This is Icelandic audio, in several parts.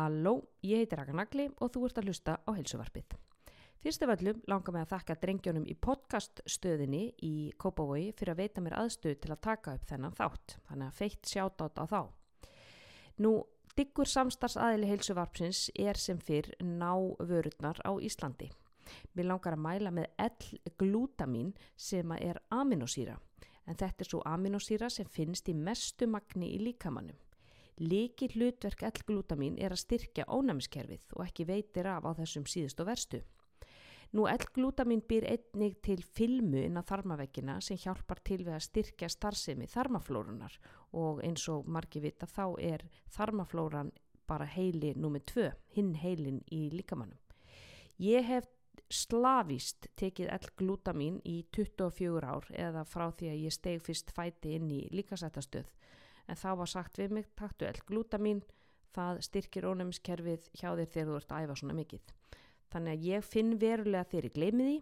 Halló, ég heiti Raka Nagli og þú ert að hlusta á heilsuvarpið. Fyrst af öllum langar mig að þakka drengjónum í podcaststöðinni í Kópavogi fyrir að veita mér aðstöð til að taka upp þennan þátt, þannig að feitt sjátátt á þá. Nú, diggur samstarfsaðili heilsuvarpsins er sem fyrr ná vörurnar á Íslandi. Mér langar að mæla með L-glutamin sem er aminosýra, en þetta er svo aminosýra sem finnst í mestu magni í líkamannum. Liki hlutverk L-glutamin er að styrkja ónæmiskerfið og ekki veitir af á þessum síðust og verstu. Nú L-glutamin býr einnig til filmu inn á þarmaveggina sem hjálpar til við að styrkja starfsemi þarmaflórunar og eins og margi vita þá er þarmaflóran bara heili nummið tvö, hinn heilin í líkamannum. Ég hef slavist tekið L-glutamin í 24 ár eða frá því að ég steg fyrst fæti inn í líkasættastöð en þá var sagt við mig, taktu L-glutamin, það styrkir ónæmiskerfið hjá þér þegar þú ert að æfa svona mikið. Þannig að ég finn verulega þegar ég gleymi því,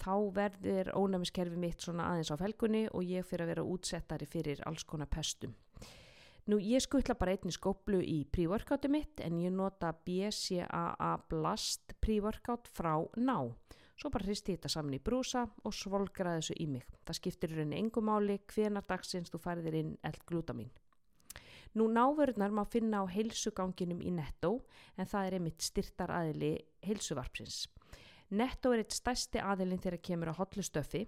þá verður ónæmiskerfi mitt svona aðeins á felgunni og ég fyrir að vera útsettari fyrir alls konar pestum. Nú ég skuttla bara einni skóplu í pre-workoutu mitt en ég nota BCAA Blast pre-workout frá ná. Svo bara hristi þetta saman í brúsa og svolgraði þessu í mig. Það skiptir rauninni engumáli hvenar dagsins þú færðir inn L-glutamin. Nú návörðnar má finna á heilsuganginum í Netto en það er einmitt styrtar aðili heilsuvarpsins. Netto er eitt stærsti aðilin þegar kemur á hotlustöfi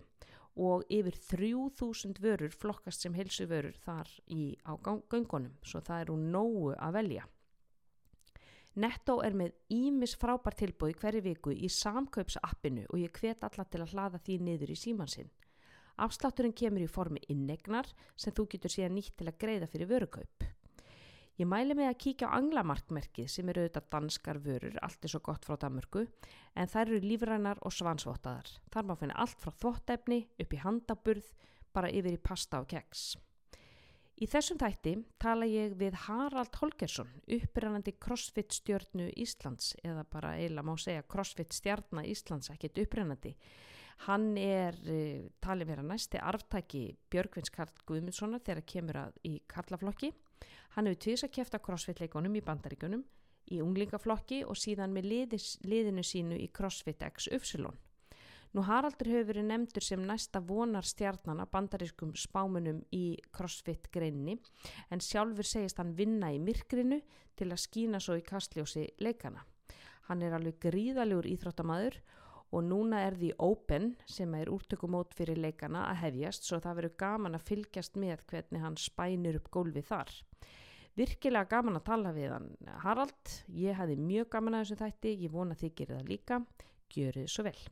og yfir 3000 vörur flokkast sem heilsuvörur þar í á göngunum svo það eru nógu að velja. Netto er með ímis frábær tilbúi hverju viku í samkaupsappinu og ég hvet alla til að hlaða því niður í símansinn. Afslátturinn kemur í formi innegnar sem þú getur síðan nýtt til að greiða fyrir vörukaup. Ég mæli mig að kíkja á anglamarkmerkið sem eru auðvitað danskar vörur, allt er svo gott frá Danmörku, en þær eru lífrænar og svansvottaðar. Þar má finna allt frá þvottefni upp í handaburð, bara yfir í pasta og keks. Í þessum tætti tala ég við Harald Holgersson, upprænandi crossfit stjórnu Íslands, eða bara eiginlega má segja crossfit stjárna Íslands, ekkert upprænandi. Hann er uh, talið vera næsti arftæki Björgvins Karl Guðmundssonar þegar kemur að í Karlaflokki. Hann hefur tvís að kæfta crossfit-leikonum í bandaríkunum í unglingaflokki og síðan með liðis, liðinu sínu í CrossFit X Upsilon. Nú Haraldur hefur verið nefndur sem næsta vonar stjarnana bandarískum spámunum í CrossFit greinni en sjálfur segist hann vinna í myrkrinu til að skína svo í kastljósi leikana. Hann er alveg gríðalegur íþróttamæður og núna er því Open sem er úrtökumót fyrir leikana að hefjast svo það verður gaman að fylgjast með hvernig hann spænir upp gólfið þar. Virkilega gaman að tala við hann Harald, ég hefði mjög gaman að þessu þætti, ég vona þið gerir það líka, gjör þið svo vel.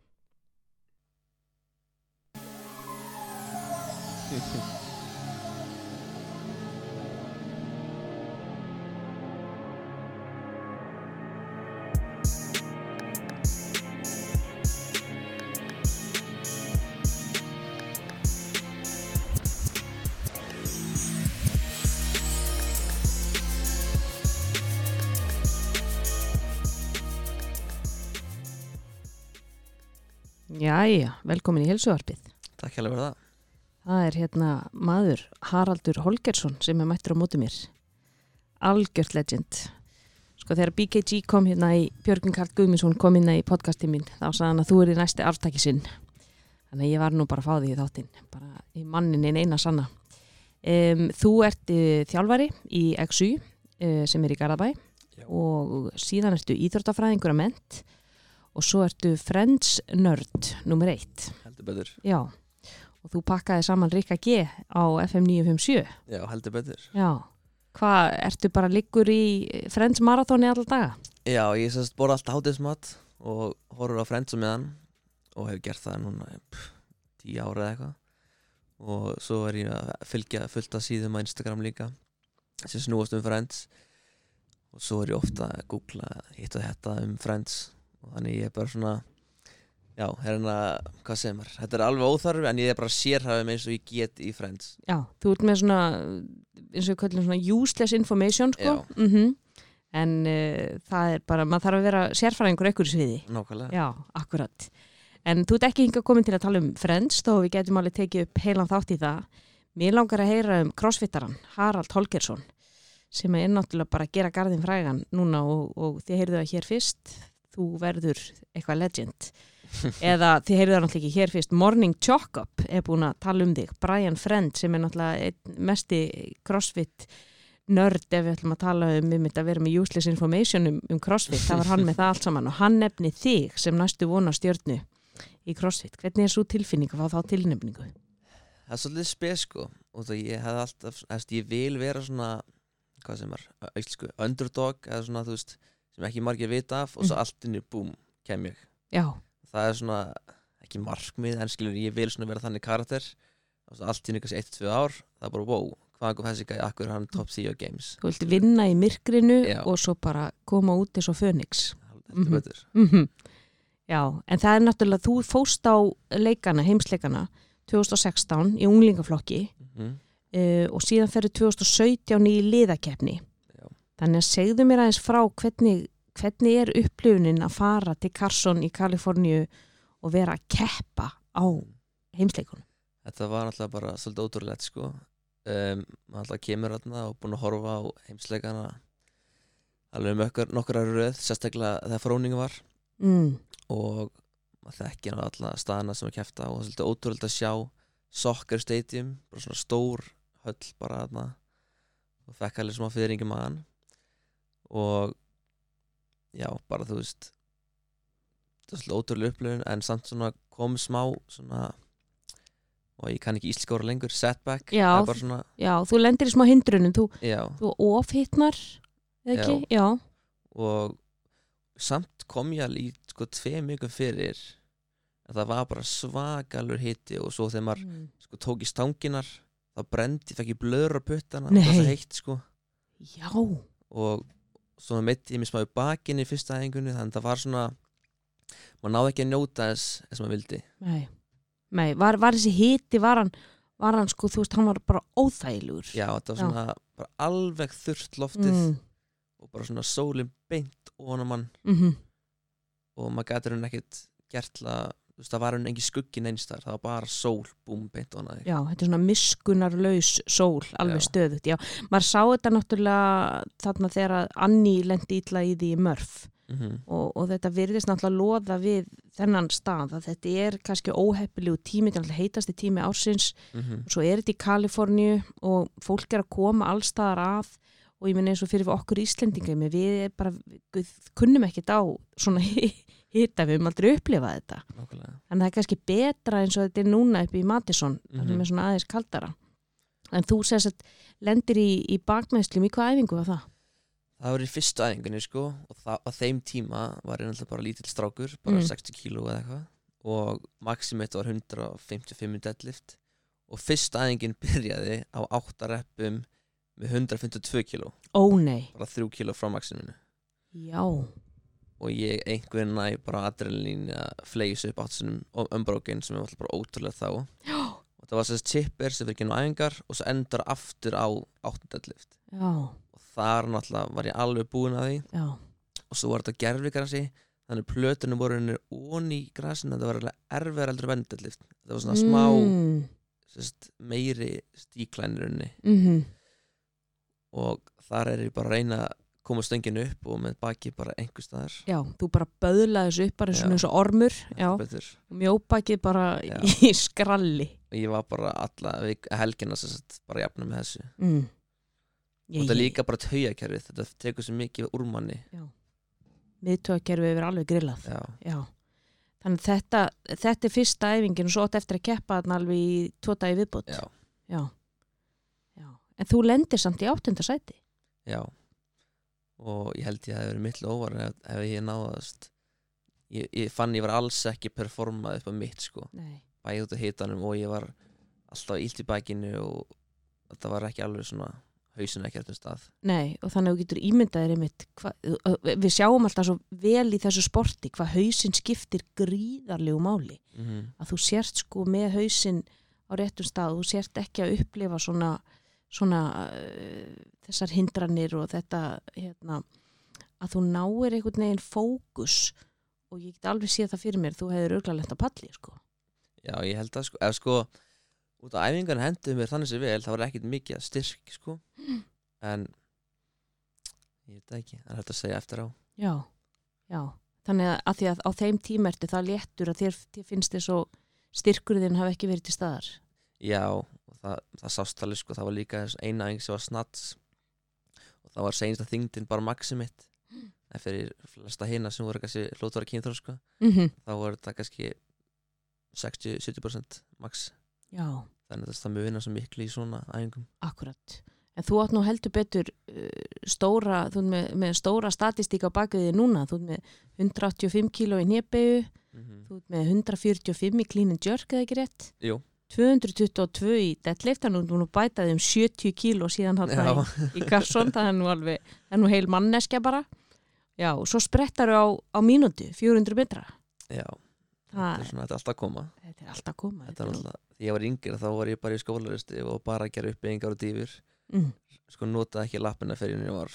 Jæja, velkomin í helsuarpið. Takk fyrir það. Það er hérna maður Haraldur Holgersson sem er mættur á móti mér. Algjört legend. Sko þegar BKG kom hérna í Björgun Karl Guðmundsson kom hérna í podcastin mín þá sagði hann að þú er í næsti aftaki sinn. Þannig að ég var nú bara að fá því í þáttinn, bara í mannin eina sanna. Um, þú ert uh, þjálfari í XU uh, sem er í Garabæ Já. og síðan ertu íþróttafræðingur að ment og svo ertu Friends Nerd nummer eitt. Heldur betur. Já, og þú pakkaði saman Rikka G á FM 957. Já, heldur betur. Já, hvað, ertu bara liggur í Friends Marathoni alltaf daga? Já, ég sérst borða alltaf hátismat og horfur á Friends og meðan og hef gert það núna pff, tíu ára eða eitthvað og svo er ég að fylgja fullt af síðum á Instagram líka sem snúast um Friends og svo er ég ofta að googla hitt og þetta um Friends og þannig ég er bara svona já, hérna, hvað segir maður þetta er alveg óþarfi en ég er bara sérhæfum eins og ég get í Friends Já, þú ert með svona, eins og við kallum svona useless information, sko. Mm En uh, það er bara, maður þarf að vera sérfræðingur ekkur í sviði. nákvæmlega Já, akkurat. En þú ert ekki hingað komin til að tala um Friends, þó við getum alveg tekið upp heilan þátt í það. Mér langar að heyra um crossfittaran, Harald Holgersson, sem er náttúrulega bara að gera garðin frægan núna og, og þið heyrðu það hér fyrst þú verður eitthvað legend eða þið heyrðu það náttúrulega ekki hér fyrst Morning Chalk Up er búin að tala um þig. Brian Friend sem er náttúrulega mesti crossfit nörd ef við ætlum að tala um um þetta að vera með useless information um, um crossfit, það var hann með það allt saman. Og hann nefni þig sem næstu vona stjörnu í crossfit, hvernig er svo tilfinning að fá þá tilnefningu? Það er svolítið spes sko. Og það ég hef alltaf, eftir, ég vil vera svona hvað sem er, auðvitað underdog eða svona þú veist, sem ekki margir vita af og svo Mhm. allt inni, búm, kem ég. Já, það er svona, ekki markmið en skilur, ég vil svona vera þannig karakter. Allt inni kannski 1-2 ár það er bara, wow, hvaðan kom þessi gæði, akkur hann top 10 games, þú vilt vinna í myrkrinu Já. og svo bara koma út eins og Fönix Mhm. betur. Mm Já, en það er náttúrulega þú fóst á leikana, heimsleikana 2016 í unglingaflokki mm uh, og síðan ferði 2017 í liðakeppni. Já. þannig að segðu mér aðeins frá hvernig, hvernig er upplifunin að fara til Carson í Kaliforníu og vera að keppa á heimsleikunum? Þetta var náttúrulega bara svolítið ótrúlegt sko. Um, maður alltaf kemur þarna og búin að horfa á heimsleikana alveg um okkur, nokkur aðra röð sérstaklega þegar fróningu var. Mm. og maður þekkir á alla staðina sem er kæfta og það er svolítið ótrúlegt að sjá Soccer Stadium, bara svona stór höll bara þarna. Og fekk alveg smá fyrringi maðan og já, bara þú veist það er svolítið ótrúlega upplifun en samt svona kom smá svona og ég kann ekki íslskóra lengur setback Já. það svona, Já, þú lendir í smá hindrunum þú, já þú ofhittnar ekki? Já. og samt kom ég alveg sko tvei mjögum fyrir að það var bara svakalur hiti og svo þegar maður Mm. sko tók í stanginar þá brendi, fekk ég blöður á puttana það var svo heitt sko Já, og svo meitti ég mér smá í bakinni í fyrsta æfingunni þannig að það var svona maður náði ekki að njóta þess eins og maður vildi. Nei, nei var, var þessi hiti, var hann var hann sko, þú veist, hann var bara óþægilegur. Já, þetta var svona bara alveg þurrt loftið mm. og bara svona sólin beint ofan á mann. Mm og maður gæti hún ekkert gert til að þú veist, það var hún engi skuggin einstar það var bara sól, búm, beint á þig Já, þetta er svona miskunarlaus sól, alveg Já. stöðut, já. Maður sá þetta náttúrulega þarna þegar að Anni lendi ítla í því mörf mm og, og þetta virðist náttúrulega loða við þennan stað að þetta er kannski óheppilegu tími, þetta er náttúrulega heitasti tími ársins -hmm. svo er þetta í Kaliforníu og fólk er að koma allstaðar að og ég minna eins og fyrir okkur Íslendinga við bara, við kunnum ekkert á svona hita, við höfum aldrei upplifað þetta nákvæmlega en það er kannski betra eins og þetta er núna upp í Matisson mm Mhm. -hmm. er svona aðeins kaldara en þú sést að lendir í, í bakmeðslum í hvað æfingu var það? Það var í fyrstu æfingunni sko og það, á þeim tíma var ég náttúrulega bara lítill strákur, bara Mm. 60 kíló eða eitthvað og maximitt var 155 deadlift og fyrstu æfingin byrjaði á 8 reppum með 152 kíló, Ó nei, bara 3 kíló frá maximinu já og ég einhvern næ bara adrenalín að flegis upp áttunum umbrókin sem er alltaf bara ótrúlega þá. Já, og það var sérst chipper sem fyrir genið æfingar og svo endur aftur á 8 deadlift. Já, og þar náttúrulega var ég alveg búinn að því. Já. Og svo var þetta gerfigrassi þannig plötunum voru henni onni í grasinu það var alveg erfiðar eldur vendelift það var svona smá mm. sest, meiri stíklænir henni Mm og þar er ég bara að reyna að koma stönginu upp og með baki bara einhver staðar. Já, þú bara böðlaði þessu upp bara svona eins og ormur mjóbakið bara Já. í skralli. Og ég var bara alla helgina sem sagt, bara jafna með þessu. Mm. og þetta er líka bara taugakerfið þetta tekur svo mikið úr manni. Miðtöðakerfið yfir alveg grillað. Já, Já, þannig þetta, þetta er fyrsta æfingin og svo átt eftir að keppa þarna alveg í tvo dagi viðbútt. já, Já. Já. En þú lendir samt í áttunda sæti. já og ég held ég að það hefði verið mitt óvar ef, ef ég náðast ég, ég fann ég var alls ekki performað upp á mitt sko bæði út af hitanum og ég var alltaf illt í bækinu og þetta var ekki alveg svona hausin ekki eftir stað Nei, og þannig að þú getur ímyndaðir einmitt, hva, við sjáum alltaf svo vel í þessu sporti hvað hausinn skiptir gríðarlegu máli. mm -hmm. Að þú sért sko með hausinn á réttum stað, þú sért ekki að upplifa svona, svona uh, þessar hindranir og þetta hérna, að þú náir einhvern veginn fókus og ég get alveg séð það fyrir mér, þú hefur auðvitað lent að palli sko. já ég held að sko, ef sko út af æfingan hendur mér þannig sem vel það var ekkit mikið styrk sko en ég veit ekki, það er hægt að segja eftir á Já, já. Þannig að, að því að á þeim tíma ertu það léttur að þér, þér finnst þér svo styrkurðin hafi ekki verið til staðar. Já, það, það sást alveg sko, það var líka eina æfing sem var snats og það var seinsta þingdin bara maxi mitt. En fyrir flesta hina sem voru kannski hlóttvara kynþrór sko, Mm þá voru þetta kannski 60-70% max. Já, þannig að það mjög vinna svo miklu í svona æfingum. Akkurat. En þú átt nú heldur betur uh, stóra, þú ert með, með stóra statistík á bakviði núna. Þú ert með 185 kíló í nébegu, mm -hmm. þú ert með 145 í clean and jerk, eða ekki rétt? Jú, 222 í deadlift, að þú ert nú bætaði um 70 kíló síðan hann já, í, Garsson, það er nú alveg, það er nú heil manneskja bara. Já, og svo sprettar á, á mínútu, 400 metra. já Það þetta er svona, þetta er alltaf að koma Þetta er alltaf að koma. þetta er alltaf, ég var yngir þá var ég bara í skólaristi og bara að gera uppbyggingar og dýfur Mm, sko notaði ekki lappina fyrir en ég var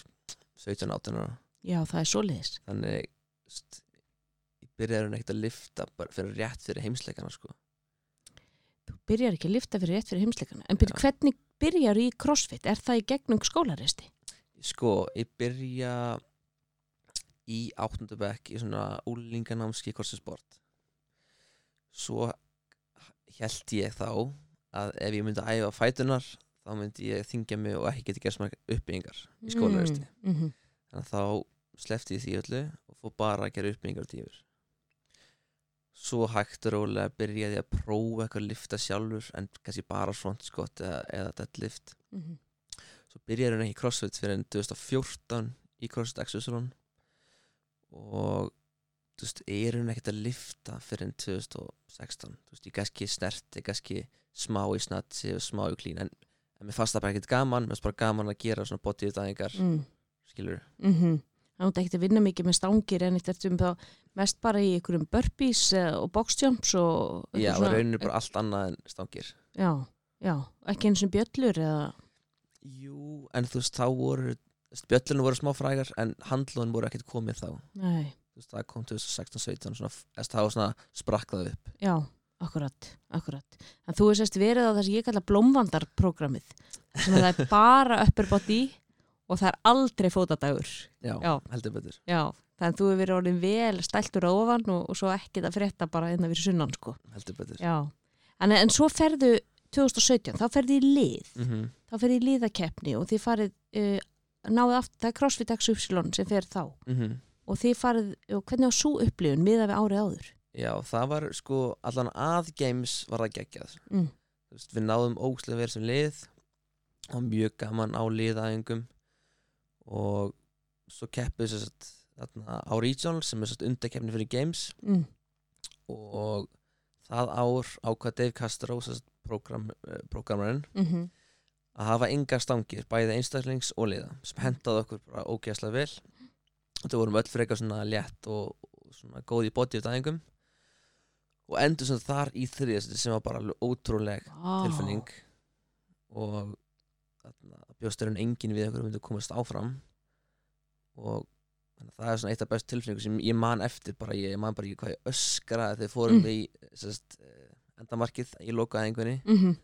17-18 ára já, það er svoleiðis. þannig st, ég byrjaði hún ekkert að lifta bara fyrir rétt fyrir heimsleikana sko. Byrjar ekki að lifta fyrir rétt fyrir heimsleikana. En byrja, hvernig byrjar í crossfit? Er það í gegnum skólaristi? sko, ég byrja í áttundabæk í svona úlinganámski korsinsport svo held ég þá að ef ég myndi að æfa fætunar þá myndi ég þingja mig og ekki geti gert svona uppbyggingar í skólaristi Mm, mm þannig að þá slefti ég því öllu og fór bara að gera uppbyggingar tífur svo hægt og rólega byrjaði að prófa eitthvað að lifta sjálfur en kannski bara front squat eða, eða deadlift -hmm. svo byrjaði hún ekki í CrossFit fyrir enn 2014 í CrossFit Exosalon og þú veist, er hún ekkert að lifta fyrir enn 2016 þú veist, ég kannski snerti, kannski smá í snatsi og smá í klín en, en mér fannst það bara ekkert gaman, mér fannst bara gaman að gera svona bodyutæðingar, mm. skilur Mm -hmm. Það er ekki að vinna mikið með stangir en þetta um þá mest bara í einhverjum burpees og boxjumps og Já, það raunir bara allt annað en stangir. Já, já, ekki eins og bjöllur eða? Jú, en þú veist, þá voru bjöllunum voru smá frægar en handlun voru ekkert komið þá. Nei, þú veist, það kom 2016-17 svona, eða það var svona spraklað upp. Já, akkurat, akkurat. En þú sérst verið á það sem ég kalla blómvandarprogrammið sem að það er bara upper body og það er aldrei fótadagur. Já, Já. heldur betur. Já, þannig að þú hefur verið orðin vel stæltur á ofan og, og svo ekki það frétta bara einna fyrir sunnan sko. Heldur betur. Já, en, en svo ferðu 2017, þá ferðu í lið. Mm -hmm. þá ferðu í liðakeppni og þið farið uh, náðu aftur, það er CrossFit X Upsilon sem fer þá. Og þið farið, og hvernig á svo upplifun miða við árið áður? Já, það var sko allan að games var það geggjað. Mm. Þú veist, við náðum ógslega verið sem lið. Og mjög gaman á liðæðingum og svo keppið sér satt þarna á Regional sem er undarkeppni fyrir games. Mm. og það ár ákvað Dave Castro program, programmarinn Mm að hafa engar stangir, bæði einstaklings og liða sem hendaði okkur bara ógeðslega vel. Og það vorum öll frekar svona létt og, svona góð í bodyutæðingum og endur sem þar í þriðast sem var bara ótrúleg tilfinning. Og þarna bjósturinn engin við okkur myndi komast áfram. Og að það er svona eitt af best tilfinningu sem ég man eftir bara ég, man bara ekki hvað ég öskraði þegar fórum Mm. við í sest, endamarkið í lokaðingunni mm -hmm.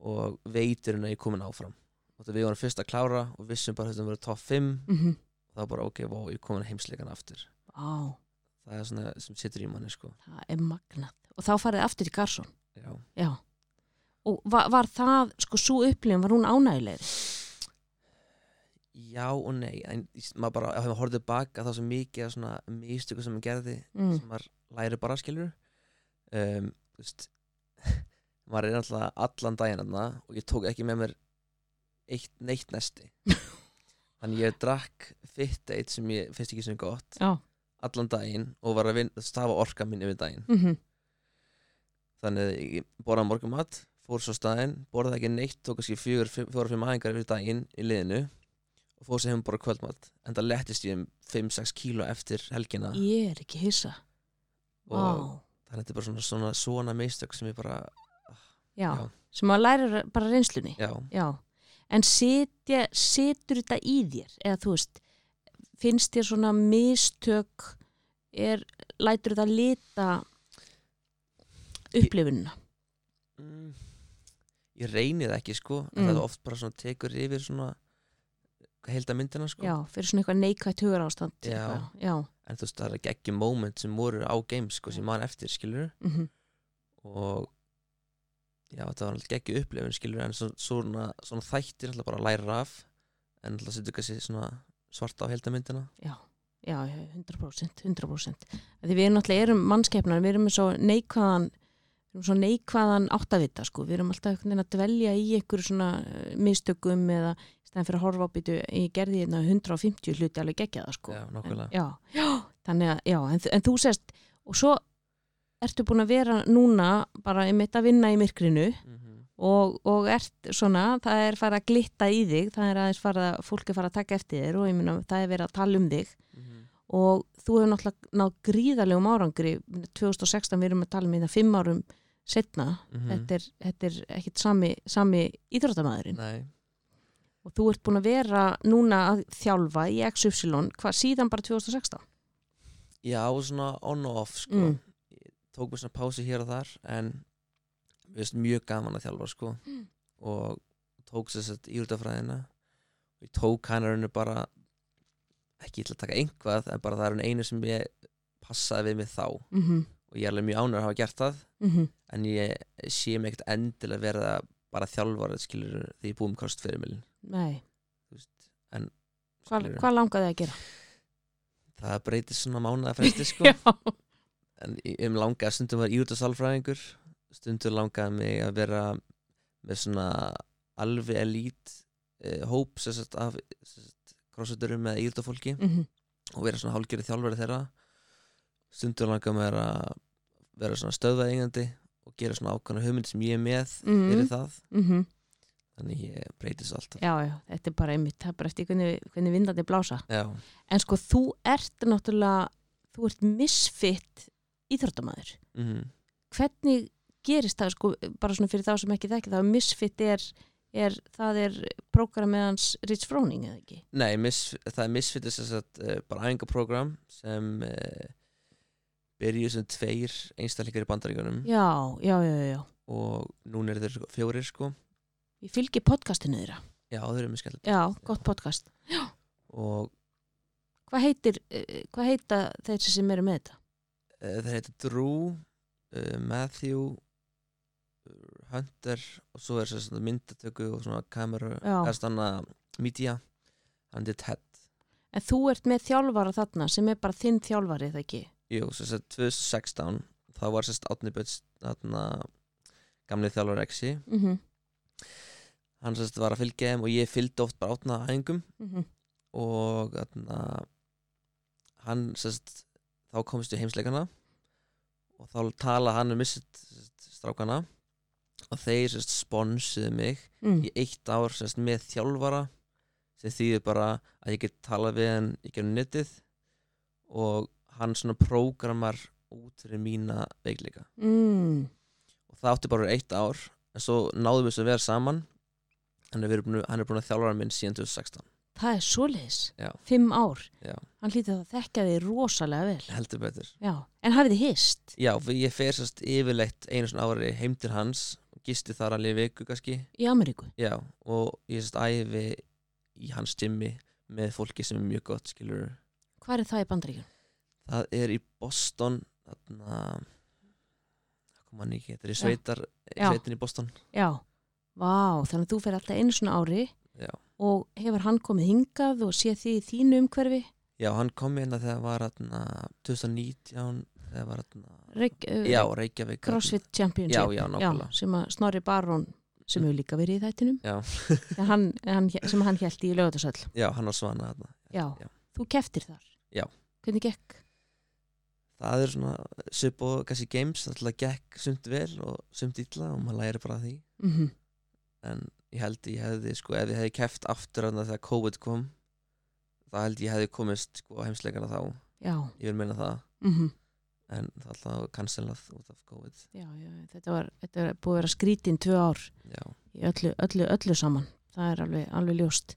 og veiturinn að ég komin áfram. Og við vorum fyrst að klára og vissum bara að þetta verið top 5 Mm -hmm. og það var bara ok, wow, ég komin heimsleikan aftur. Á, það er svona sem situr í manni sko. Það er magnað. Og þá farið aftur í Garsson já, Já og var, var það, sko, svo upplifun var hún ánægilegri já og nei en maður bara, ef maður horfði baka þá svo mikið af svona mistöku sem maður gerði mm. sem maður læri bara skilur um, þú veist maður er alltaf allan daginn þarna og ég tók ekki með mér eitt, neitt nesti. Þannig ég drakk fit eitt sem ég finnst ekki sem gott Já. allan daginn og var að stafa orka mín yfir daginn. Mm -hmm. þannig ég borðaði morgumat fór svo staðinn, borðaði ekki neitt tók kannski fjögur, fimm- fjórar, fimm aðingar yfir daginn í liðinu og fór sér hefum bara kvöldmat en það lettist ég um 5-6 kíló eftir helgina. Ég er ekki hissa. Og Vá. þannig að þetta er bara svona, svona, svona meistök sem ég bara, Já, Já. sem maður lærir bara reynslunni. Já, Já, en setja, setur þetta í þér? Eða þú veist, finnst þér svona mistök er, lætur þetta lita upplifunina? Mm, ég reyni það ekki sko Mm. það oft bara svona tekur yfir svona heilda myndina sko. Já, fyrir svona eitthvað neikvægt hugur ástand Já. já, en þú veist það er ekki ekki moment sem voru á games sko sem ég man eftir skilur mhm, og já þetta var alltaf ekki upplifun skilur en svo, svona, svona þættir alltaf bara læra af en alltaf setur kannski svona svarta á heilda myndina. Já, já, já, 100% 100% því við náttúrulega erum mannskepnar við erum með svo neikvæðan erum svo neikvæðan áttavita sko. við erum alltaf einhvern veginn að dvelja í einhverju svona eh, mistökum eða stæðan fyrir að horfa á býtu í gerði hérna 150 hluti alveg gegja það sko. já, nákvæmlega já, já, þannig að já, en, en þú sést og svo ertu búin að vera núna bara einmitt að vinna í myrkrinu mm og, og ert svona, það er farið að glitta í þig, það er aðeins farið að fólk er farið að taka eftir þér og ég minna það er verið að tala um þig -hmm. og þú hefur náttúrulega náð gríðarlegum árangri 2016 við erum að tala um þetta fimm árum setna, Mhm. þetta, er, þetta er ekkit sami, sami íþróttamæðurinn Nei, og þú ert búin að vera núna að þjálfa í XY, hvað síðan bara 2016? já, svona on og off sko Mm. Tók mér svona pási hér og þar en við veist mjög gaman að þjálfa sko Mm. og tók sér sett írutafræðina og ég tók hann rauninu bara ekki ætla að taka einhvað en bara það er einu sem ég passaði við mig þá og -hmm. ég er alveg mjög ánur að hafa gert það. Mm en ég sé mig ekkert endilega verða bara þjálfar skilur því ég búið um kost fyrir Nei, en skilurðu, hvað langaði að gera? það breytir svona mánuða fresti sko en ég um langaði stundum var írutasalfræðingur stundum langaði mig að vera með svona alveg elít eh, hóp sagt, af krossuturum með írutafólki mm og vera svona hálgeri þjálfari þeirra. Stundum langaði mig að vera svona stöðvæðingandi og gera svona ákvæmna hugmynd sem ég er með Mhm. fyrir það -hmm. þannig ég breytir svo alltaf já, já, þetta er bara einmitt, það er bara eftir hvernig, hvernig vindandi blása. Já, En sko, þú ert náttúrulega, þú ert misfitt íþróttamæður. mhm Hvernig gerist það, sko, bara svona fyrir þá sem ekki þekki, það misfitt er, er það er prógramið hans Ritz Fróning, eða ekki? Nei, mis, það er misfitið sem sagt uh, bara æfingaprogram sem uh, byrjuð sem tveir einstaklingar í bandaríkjunum Já, já, já, já, já. og núna eru þeir fjórir sko Ég fylgi podcastinu þeirra. Já, þeir eru mjög skemmt Já, gott podcast. og Hvað heitir, eh, hvað heita þeir sem eru með þetta? uh, þeir heitir Drew uh, Matthew Hunter og svo er sem sagt myndatöku og svona kameru Já. eða stanna media hann er Ted En þú ert með þjálfara þarna sem er bara þinn þjálfari, eða ekki? Jú, sem sagt 2016 þá var sem sagt Átni Böts þarna gamli þjálfur Exi. Mm -hmm. hann sagt var að fylgja þeim og ég fylgdi oft bara átna æfingum. Mm og þarna hann sérst, þá komist við heimsleikana. Og þá tala hann um sérst, strákana. Og þeir sérst, sponsuðu mig mm. í eitt ár sérst, með þjálfara sem þýðir bara að ég get talað við hann í gegnum netið. Og hann svona prógramar út fyrir mína veikleika Mm. og það átti bara eitt ár en svo náðum við svo að vera saman hann er, búin, hann er búin að þjálfara minn síðan 2016 Það er svoleiðis. Já. Fimm ár. Já, Hann hlýtti að þekka þig rosalega vel. heldur betur Já. En hafið þið hist? Já, ég fer sérst yfirleitt einu svona ári heim til hans gisti þar alveg viku kannski Í Ameríku? Já, og ég sérst æfi í hans gymmi með fólki sem er mjög gott, skilur Hvað er það í bandaríkjum? Það er í Boston þarna ekki, þetta er í sveitar Já. sveitin í Boston Já. Vá, þannig að þú fer alltaf einu svona ári Já, og hefur hann komið hingað og sé því í þínu umhverfi? Já hann kom hérna þegar var þarna 2019 þegar var þarna Reik, uh, Já, Reykjavík. CrossFit Championship. Já, já, nákvæmlega sem að Snorri Barón sem hefur líka verið í þættinum hann, hann, sem hann held í lögatarsöll. já hann var Já. Já. Þú keftir þar? Já. Hvernig gekk? Það er svona svipp og kannski games, það gekk sumt vel og sumt illa og maður læri bara því. Mm en ég held ég hefði sko, ef ég hefði keft aftur þarna þegar COVID kom þá held ég hefði komist sko á heimsleikana þá, Já. ég vil meina það. Mm en það er alltaf cancelað út af COVID. Já, já, þetta var, þetta var búið að vera skrítin tvö ár já, í öllu, öllu, öllu saman. Það er alveg, alveg ljóst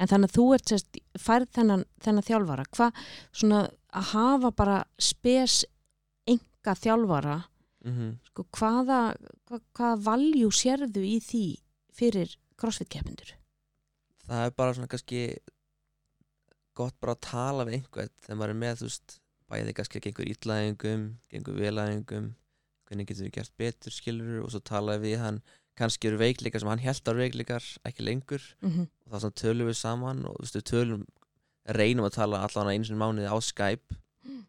en þannig að þú ert sérst, færð þennan, þennan þjálfara, hvað svona að hafa bara spes enga þjálfara mm sko, hvaða, hvað, hvaða valjú sérðu í því fyrir crossfit keppindur það er bara svona kannski gott bara að tala við einhvern þegar maður er með, þú veist, bæði kannski gengur ítlæðingum, gengur velæðingum hvernig getur við gert betur skilur og svo talaði við hann kannski eru veikleikar sem hann held á veikleikar ekki lengur. Mhm, og það tölum við saman og við tölum reynum að tala einu sinni í mánuði á Skype. Mm.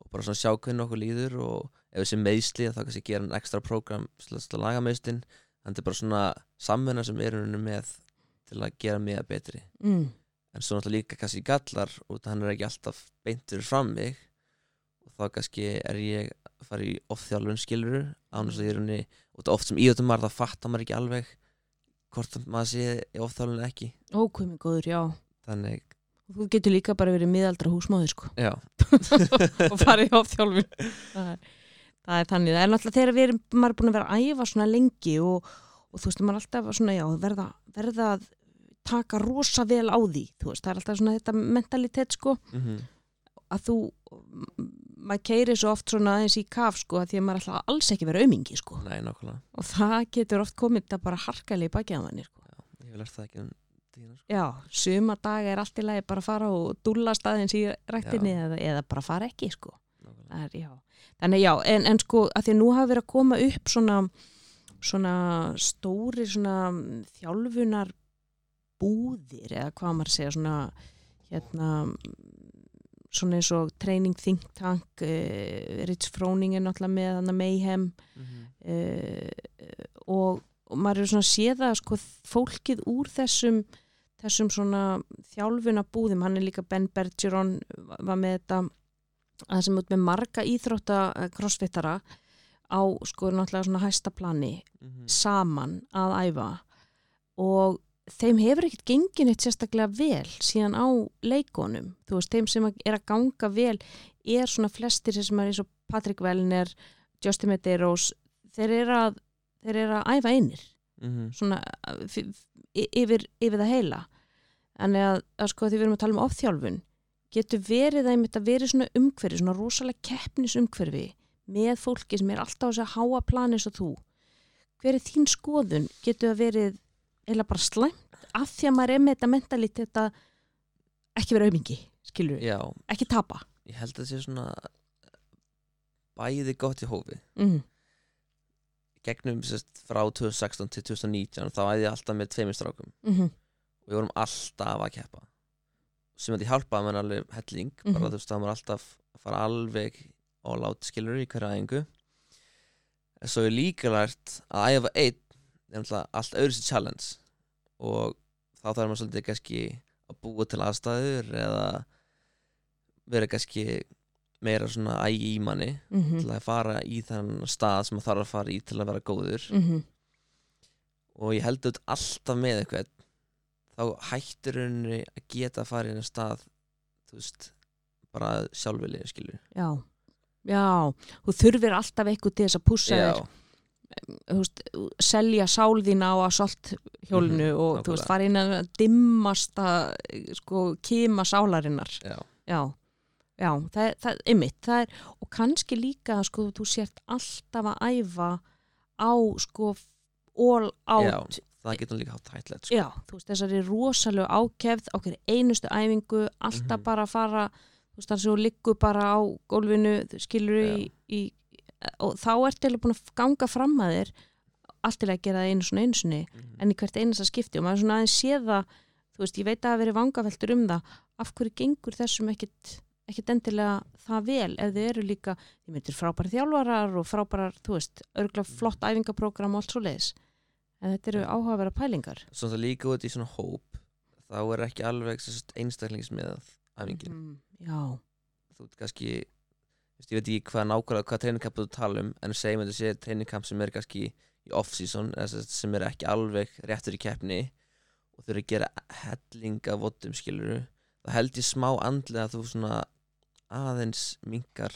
og bara svona sjá hvernig okkur líður og ef þessi meðsli þá kannski gera hann ekstra prógram til að laga meðslin þannig er bara svona samvinna sem er hann með til að gera mig betri. Mm, en svo náttúrulega líka kannski gallar að hann er ekki alltaf beintur fram mig. Og þá kannski er ég að fara í ofþjálfun skiluru án þess að ég er henni og oft sem íðutum maður það fattar maður ekki alveg hvort að maður sé í ofþjálfun eða ekki. Ókvæmi góður, já. Þannig, þú getur líka bara verið miðaldra húsmáður sko. Já, og farið á þjálfun það, er- það er þannig, það er náttúrulega þegar við erum maður er búin að vera að æfa svona lengi og, og þú veist, maður er alltaf svona, já, verða, verða að taka rosa vel á því þú veist, það er alltaf svona þetta mentalitet sko. Mm að þú maður keiri svo oft svona aðeins í kaf sko að því að maður ætla alls ekki vera aumingi sko nei, nákvæmlega og það getur oft komið þetta bara harkali í manni sko. já, ég vil lært það ekki um tíðina sko. já, suma daga er allt í lagi bara að fara og dúlla staðins í rættinni eða, eða bara fara ekki sko er, já. Þannig já, en, en sko að því að nú hafa verið að koma upp svona, svona stóri svona þjálfunar búðir eða hvað maður segja svona hérna svona eins og training think tank uh, Rich Froning er náttúrulega með hann Mayhem Mhm. uh, og, og maður er svona að sé það sko fólkið úr þessum þessum svona þjálfuna búðum hann er líka Ben Bergeron var með þetta að sem út með marga íþrótta eh, crossfittara á sko náttúrulega svona hæsta plani Mhm. saman að æfa og þeim hefur ekkert gengin eitt sérstaklega vel síðan á leikonum þú veist, þeim sem er að ganga vel er svona flestir sem er eins og Patrick Wellner, Justin Medeiros þeir eru að, þeir eru að æfa einir. Svona uh, f- f- yfir, yfir það heila. En að, að sko því við erum að tala um ofþjálfun getur verið að einmitt að verið svona umhverfi, svona rosalega keppnisumhverfi með fólki sem er alltaf á þessu háa plani eins og þú. Hver er þín skoðun? Getur það verið eða bara slæmt af því að maður er með þetta mentalitet þetta ekki vera aumingi, skilur við, ekki tapa. Ég held að það sé svona bæði gott í hófi. Mm. gegnum sérst, frá 2016 til 2019 þá æði ég alltaf með tveimur strákum. Mm og við vorum alltaf að keppa. Sem að ég hjálpaði mér alveg helling Mhm. bara þú veist það var alltaf að fara alveg all out skilur í hverja æfingu. En svo er líka lært að æfa einn er náttúrulega allt öðru sér challenge. Og þá þarf maður svolítið kannski að búa til aðstæður eða vera kannski meira svona ægi í manni -hmm. til að fara í þann stað sem maður þarf að fara í til að vera góður. Mm og ég held auðvitað alltaf með eitthvað þá hættur henni að geta að fara í einu stað þú veist bara sjálfvilið skilur Já, já, þú þurfir alltaf eitthvað til þess að pússa já, þér veist, selja sál þína á assault hjólinu Mhm, og þú veist, fara inn að dimmasta sko, kima sálarinnar. Já, já, já, það það, er, og kannski líka sko, þú sért alltaf að æfa á sko all out. já það getur líka hátt hættilegt sko. Já, þú veist, þessari rosalegu ákefð okkur einustu æfingu, alltaf Mhm. bara að fara, þú veist, þannig að þú liggur bara á gólfinu, skilur í, í, og þá ertu eiginlega búin að ganga fram að þér allt til að gera það einu svona einu sinni Mhm. en í hvert einasta skipti. Og maður svona aðeins sé það þú veist, ég veit að það hafi verið vangaveltur um það. Af hverju gengur þessum ekkit ekkit endilega það vel? Ef þið eru líka, þið myndir frábæri þjálfarar og frábærar, þú veist, örgulega flott æfingaprógram og allt svo leiðis en þetta eru áhugavera pælingar. Svo það líka út í svona hóp þá er ekki alveg einstaklingsmiðað æfingin. Mhm, Já, þú veit kannski veist, ég veit ekki hvað nákvæmlega hvað treiningkamp þú tala um en segjum að þetta sé treiningkamp sem er kannski í off-season sem er ekki alveg réttur í keppni og eru að gera helling af voddum skiluru þá held ég smá andlega að þú svona aðeins minkar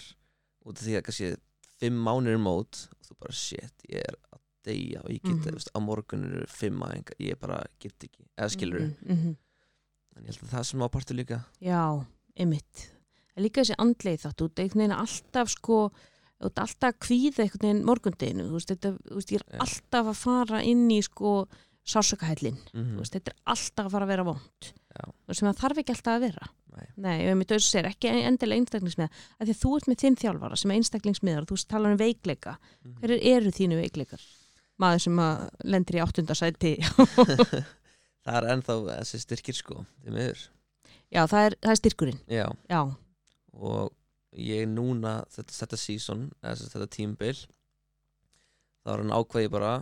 út af því að kannski fimm mánir mót og þú bara shit ég er að deyja og ég get mm -hmm. á morgun eru fimm aðeins ég bara get ekki eða skiluru Mhm, mhm. en ég held að það sem á partur líka Já, einmitt. Líka þessi andleið þátt, ert einhvern veginn alltaf sko, alltaf að kvíða einhvern veginn morgundeginu, þú veist, þetta, þú veist, ég er alltaf að fara inn í sko sásökahællin, mm þú veist, þetta er alltaf að fara að vera vond, og sem það þarf ekki alltaf að vera. Nei. Nei, ef mér döðs sér, ekki endilega einstaklingsmiða af því að þú ert með þinn þjálfara sem er einstaklingsmiðar og þú talar um veikleika. Mhm. hverjir eru þínu veikleikar? Maður sem að lendir í áttundasæti það er ennþá þessi styrkir sko því miður. Já, það er, það er styrkurinn. Já, Já, og ég núna þetta, þetta season, eða þetta tímbil þá er hann ákveði bara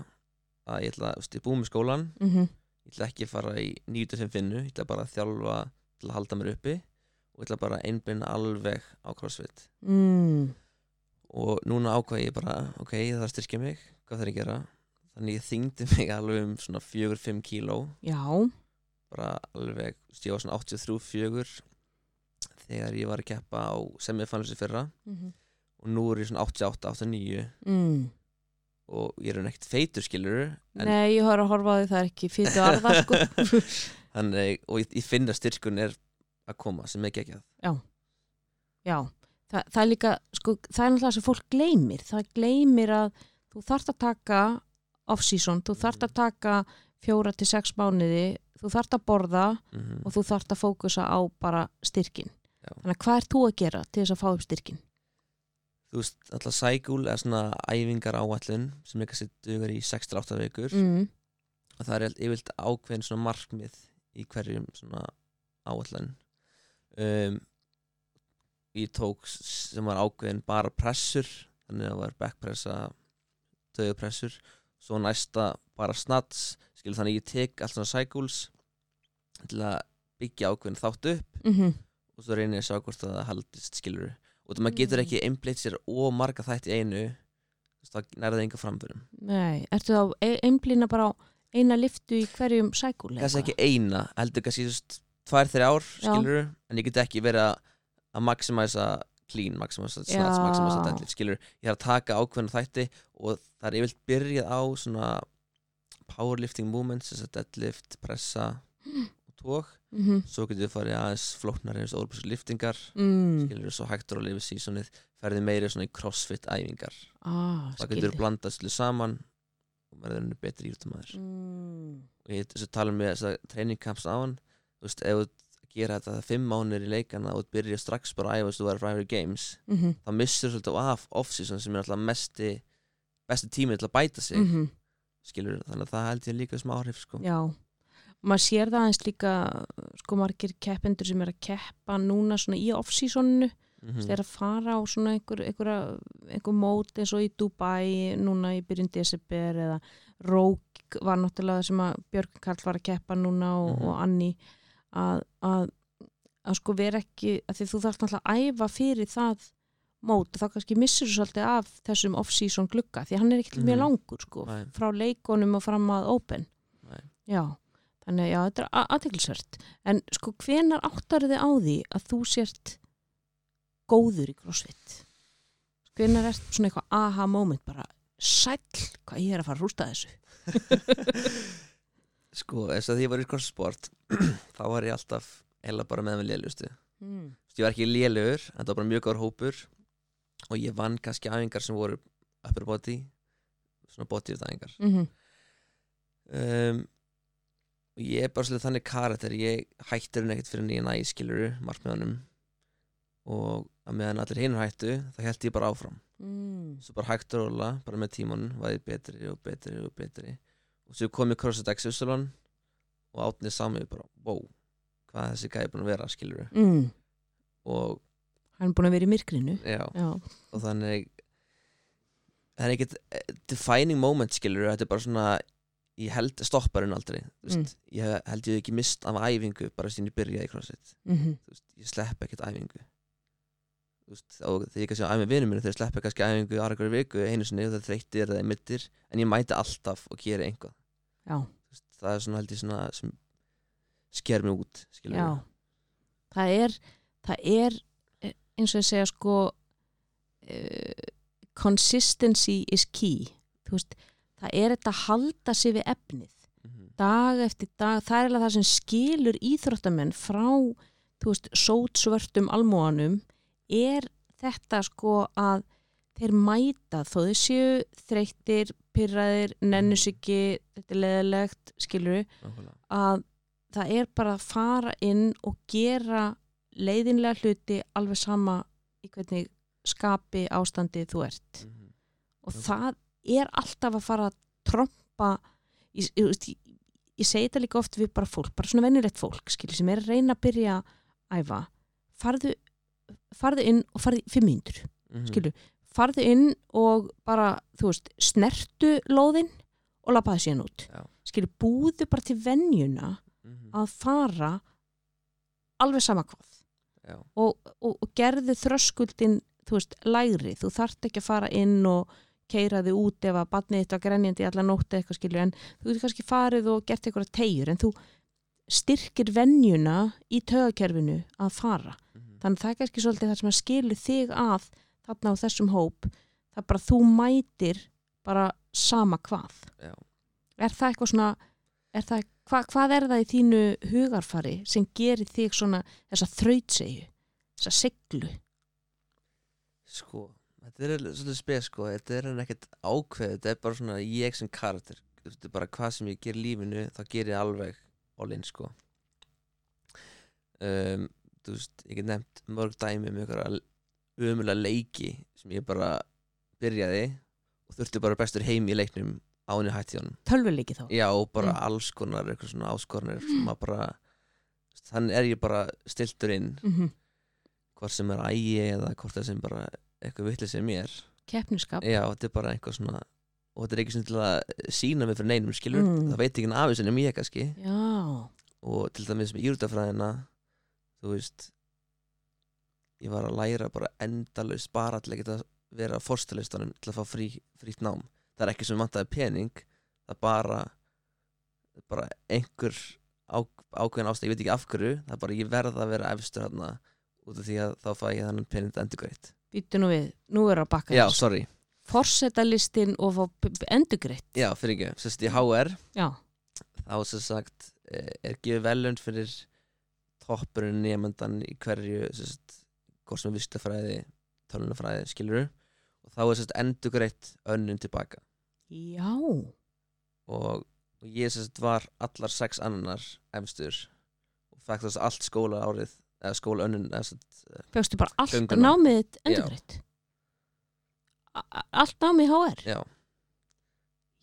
að ég ætla, ég er búið með skólan mm ég ætla ekki að fara í 9-5 vinnu ég ætla bara að þjálfa til að halda mér uppi og ég ætla bara að einblinna alveg á crossfit. Mm. og núna ákvað ég bara ok, það þarf styrkja mig, hvað þarf ég að gera? Þannig ég þyngdi mig alveg um svona 4-5 kíló. Já, bara alveg, ég var svona 83-4 þegar ég var að keppa á semifinalsi fyrra. Mm og nú er ég svona 88-89 mm. og ég er hann ekkert feitur skilur Nei, ég har að horfa á því það er ekki fyrir arða sko. Þannig, og ég, ég finn að styrkun er að koma sem er geggjað. Já, það, það er líka sko, það er náttúrulega sem fólk gleymir. Það gleymir að þú þarft að taka off-season, þú þarft að taka fjóra til sex mánuði þú þarft að borða mm og þú þarft að fókusa á bara styrkin Já. þannig að hvað er þú að gera til þess að fá upp styrkin? þú veist, alltaf cycle er svona æfingar áallun sem er kannski dugar í 6-8 vikur Mm. og það er yfirlt ákveðin svona markmið í hverjum svona áallun um, ég tók sem var ákveðin bara pressur þannig að það var backpressa döðupressur svo næsta bara snats skilur þannig að ég tek allt svona cycles til að byggja ákveðin þátt upp Mm og svo reynir ég að sjá hvort að það haldist skilur og það maður getur Mm. ekki einblitt sér og marga þætt í einu þú veist, það enga framförum Nei, ertu þá e- einblína bara á eina liftu í hverjum sækúl? kannski ekki eina, heldur kannski þú tvær, þrjá ár Já. skilur en ég get ekki verið að maximæsa clean, maximæsa snats, Já. maximæsa deadlift skilur, ég er að taka ákveðna þætti og það er yfirlt byrjað á svona powerlifting movements þess að deadlift, pressa og tók, mm -hmm. svo getur við farið aðeins flóknar eins og órbúrsir liftingar mm. skilur, svo hægtur að lifa sísonið ferði meiri svona í crossfit æfingar ah, það getur blandast til saman og er henni betri íþróttamaður mm. og ég þess að tala með þess að trainingcamps á hann þú veist, ef þú gera þetta fimm mánir í leikana og þú byrjar strax bara að æfa þess að þú er Rivalry Games Mm -hmm. þá missur svolítið af off-season sem er alltaf mesti besti tími til að bæta sig Mm skilur, þannig að það held ég líka smá áhrif sko. Já, maður sér það eins líka sko margir keppendur sem er að keppa núna svona í off-seasoninu mm þeir að fara á svona einhver, einhver, einhver mót eins og í Dubai núna í byrjun desember eða Rók var náttúrulega sem að Björg Karl var að keppa núna og, Mhm. og Anni að, að, að sko vera ekki að því þú þarf náttúrulega að æfa fyrir það mót og þá kannski missur þú svolítið af þessum off-season glugga því hann er ekki mjög Mhm. langur sko Nei. frá leikonum og fram að open Nei. já, þannig já, þetta er aðteglisvert en sko hvenar áttar þið á því að þú sért góður í crossfit? Hvenar er svona eitthvað aha moment bara sæll, hvað ég er að fara að rústa þessu? Sko, þess að ég var í crosssport þá var ég alltaf heila bara með með lélustu. Mm. ég var ekki lélugur, en það var bara mjög góður hópur og ég vann kannski æfingar sem voru upper body svona body æfingar Mm -hmm. um, og ég er bara svolítið þannig karakter ég hættir henni ekkert fyrir nýja næ skiluru markmiðanum og að meðan allir hinn hættu þá held ég bara áfram. Mm. svo bara hægt og róla, bara með tímanum var ég betri og betri og betri. Og svo kom ég CrossFit X Upsilon og átnið sá mig bara, wow hvað þessi gæði búin að vera, skiluru Mm. og hann er búin að vera í myrkrinu. Já, já, og þannig það er ekkert defining moment skilur þetta er bara svona ég held stopparinn aldrei veist, ég held ég ekki mist af æfingu bara síðan ég byrjaði í crossfit. Mm -hmm. Veist, ég slepp ekkert æfingu. Veist, og þegar ég kannski á æfum vinnum minni þeir sleppa kannski æfingu aðra hverju viku einu sinni og það þreyttir eða mittir en ég mæti alltaf og geri einhvað veist, það er svona held ég svona sem sker mig út það er, það er eh, eins og ég segja sko uh, consistency is key. Þú veist, það er þetta að halda sig við efnið Mhm. dag eftir dag, það er það sem skilur íþróttamenn frá veist, sótsvörtum almóanum er þetta sko að þeir mæta þó þeir séu þreyttir, pyrraðir, nennus ekki þetta er leðilegt, skilur Nákvæmlega. að það er bara að fara inn og gera leiðinlega hluti alveg sama í hvernig skapi ástandi þú ert Mhm. og Ok. það er alltaf að fara að trompa ég, ég, ég, segi þetta líka oft við bara fólk, bara svona venjulegt fólk skilur, sem er að reyna að byrja að æfa farðu, farðu inn og farðu fimm mínútur Mhm. skilur, farðu inn og bara, veist, snertu lóðin og lapaði síðan út Já. skilur, búðu bara til venjuna Mhm. að fara alveg sama hvað og, og, og gerðu þröskuldin þú veist, lægri, þú þarft ekki að fara inn og keira þig út ef að batnið þitt var grenjandi í alla nótti eitthvað skilur en þú getur kannski farið og gert eitthvað tegjur en þú styrkir venjuna í tögakerfinu að fara Mhm. þannig að það er kannski svolítið það sem að skilur þig að þarna á þessum hóp það er bara þú mætir bara sama hvað Já. er það eitthvað svona er það, hva, hvað er það í þínu hugarfari sem gerir þig svona þessa þrautsegu, þessa siglu Sko, þetta er svolítið spes sko, þetta er hann ekkert ákveð, þetta er bara svona ég sem karakter, þetta er bara hvað sem ég ger lífinu, þá ger ég alveg all in sko. Um, þú veist, ég get nefnt mörg dæmi um ykkur umulega leiki sem ég bara byrjaði og þurfti bara bestur heim í leiknum á henni hætti honum. tölvuleiki þá Já, og bara Mm. alls konar, eitthvað svona áskornir að bara, þannig er ég bara stiltur inn, mm -hmm. hvort sem er ægi eða hvort það sem bara eitthvað vitlega sem ég er. keppniskap Já, þetta er bara eitthvað svona og þetta er ekki svona til að sína mig fyrir neinum skilur, Mm. það veit ekki en af þessu nema ég kannski. Já, og til dæmis með írútafræðina þú veist ég var að læra bara endalaust bara til að geta vera á forstalistanum til að fá frí, frítt nám. Það er ekki sem vantaði pening það er bara bara einhver á, ákveðin ástæð, ég veit ekki af hverju það er bara ég verð að vera efstur hérna út af því að þá fæ ég þannig pening endur greitt býttu nú við nú er að bakka Já, sorry, forsetalistin og fá endugreitt já, fyrir ekki, sérst í HR já, þá sem sagt eh, er gefið velund fyrir toppurinn nefndan í hverju sérst, hvort sem er vistafræði tölunafræði, skilur og þá er sérst endugreitt önnun tilbaka já. Og, og ég sérst var allar sex annar efstur og fekk þess allt skóla árið eða skóla önnun sérst, fegstu bara allt Gönguna. námið a- allt námið HR já,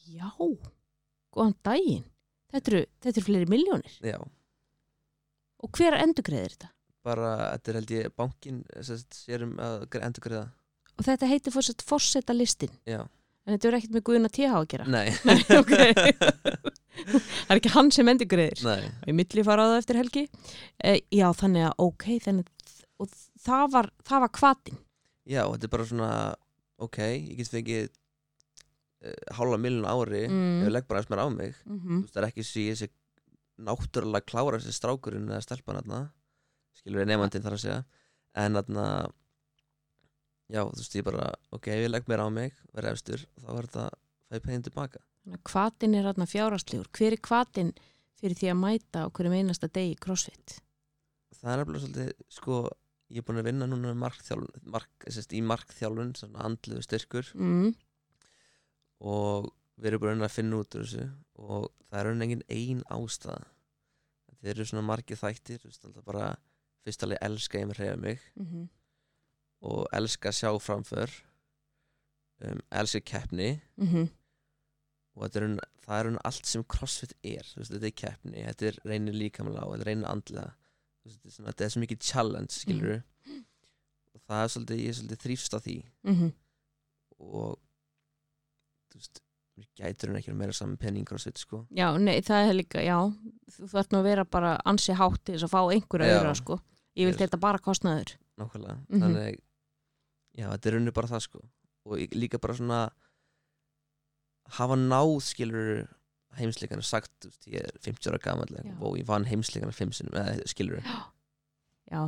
já, góðan daginn. Þetta eru, þetta eru fleiri miljónir já. Og hver endugreiðir þetta? bara, þetta er held ég bankin sérst, sérum að endugreiða og þetta heitir fórsett forsetalistin já, en þetta er ekkert með Guðuna TH að gera? Nei. Nei, ok. það er ekki hann sem endugreiðir nei, í milli fara á það eftir helgi. E, já, þannig að ok þannig, og það var, það var kvatin já, þetta er bara svona ok, ég get fengið uh, hálfa miljón ári Mm. ef ég legg bara eins mér á mig mm veist, það er ekki ég sé náttúrulega klára þessi strákurinn eða stelpan skilur við nefndin þar að segja. En þarna já, þú veist, ég bara, ok, ef ég legg mér á mig verið efstur, þá er þetta fæði peginn tilbaka Hvatin er hérna fjárhastlegur. Hver er hvatin fyrir því að mæta á hverjum einasta degi crossfit? það er nefnilega svolítið, sko ég er búin að vinna núna með markþjálfun mark, sérst, í markþjálfun, svona andluðu styrkur Mm. og við erum bara að finna út úr þessu og það er raun engin ein ástæða þetta eru svona margir þættir veist, alltaf bara fyrst alveg elska ég með hreyfa mig Mm og elska sjá framför um, elska keppni -hmm. Og er raun, það er raun allt sem crossfit er veist, þetta er keppni, þetta er reynir líkamlega og þetta er reynir andlega veist, þetta, er svona, þetta er svo mikið challenge skilur og það er svolítið, ég er svolítið þrýfst á því. Mm og þú veist mér gætur hún ekki að meira saman penning crossfit sko. Já, nei, það er líka, já, þú þarf nú að vera bara ansi hátt til þess að fá einhverja öðra, sko. Ég vil þetta bara kostnaður. nákvæmlega, Mhm. þannig já, þetta er rauninu bara það sko. Og líka bara svona hafa náð skilur heimsleikarna sagt, ég er 50 ára gamall Já. og ég vann heimsleikarna fimm sinum, eða skilur, Já,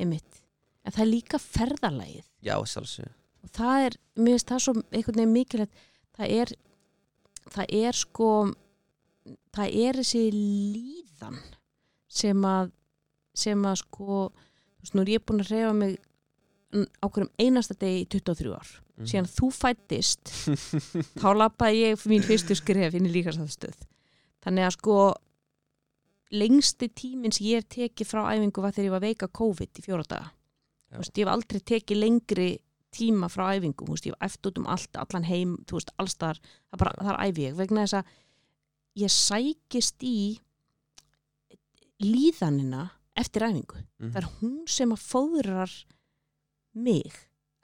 einmitt. En það er líka ferðalagið. já, sjálfsög Og það er, mér finnst það svo einhvern veginn mikilvægt, það er, það er sko, það er þessi líðan sem að, sem að sko, þú veist, nú er ég búin að reyfa mig á hverjum einasta degi í 23 ár. Mhm. Síðan þú fættist, þá lappaði ég mín fyrstu skref inn í líkastafstöð. Þannig að sko, lengsti tíminn sem ég er tekið frá æfingu var þegar ég var veika COVID í fjóra daga. Veist, ég hef aldrei tekið lengri tíma frá æfingu, veist, ég hef eftir út um allt allan heim, þú veist, allstar það, er æfi ég, vegna þess að ég sækist í líðanina eftir æfingu. Mhm. það er hún sem að fóðrar mig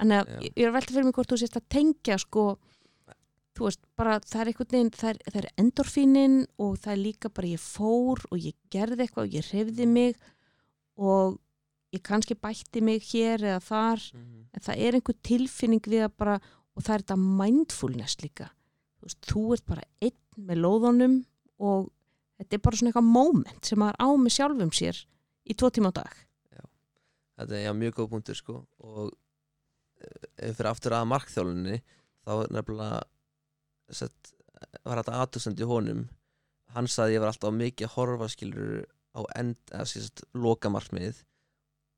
þannig að Já. ég er að velta fyrir mig hvort þú sést að tengja sko þú veist, bara það er einhvern veginn það er, það er endorfínin og það er líka bara ég fór og ég gerði eitthvað og ég hreyfði mig og ég kannski bætti mig hér eða þar Mhm. en það er einhver tilfinning við að bara og það er þetta mindfulness líka þú veist, þú ert bara einn með lóðunum og þetta er bara svona eitthvað moment sem maður á með sjálfum sér í tvo tíma á dag Þetta er já, mjög góð punktur sko og fyrir aftur að markþjálunni þá er nefnilega sett, var þetta aðtöðsend í honum. Hann sagði ég var alltaf mikið að horfa skilur á end eða sérst loka markmiðið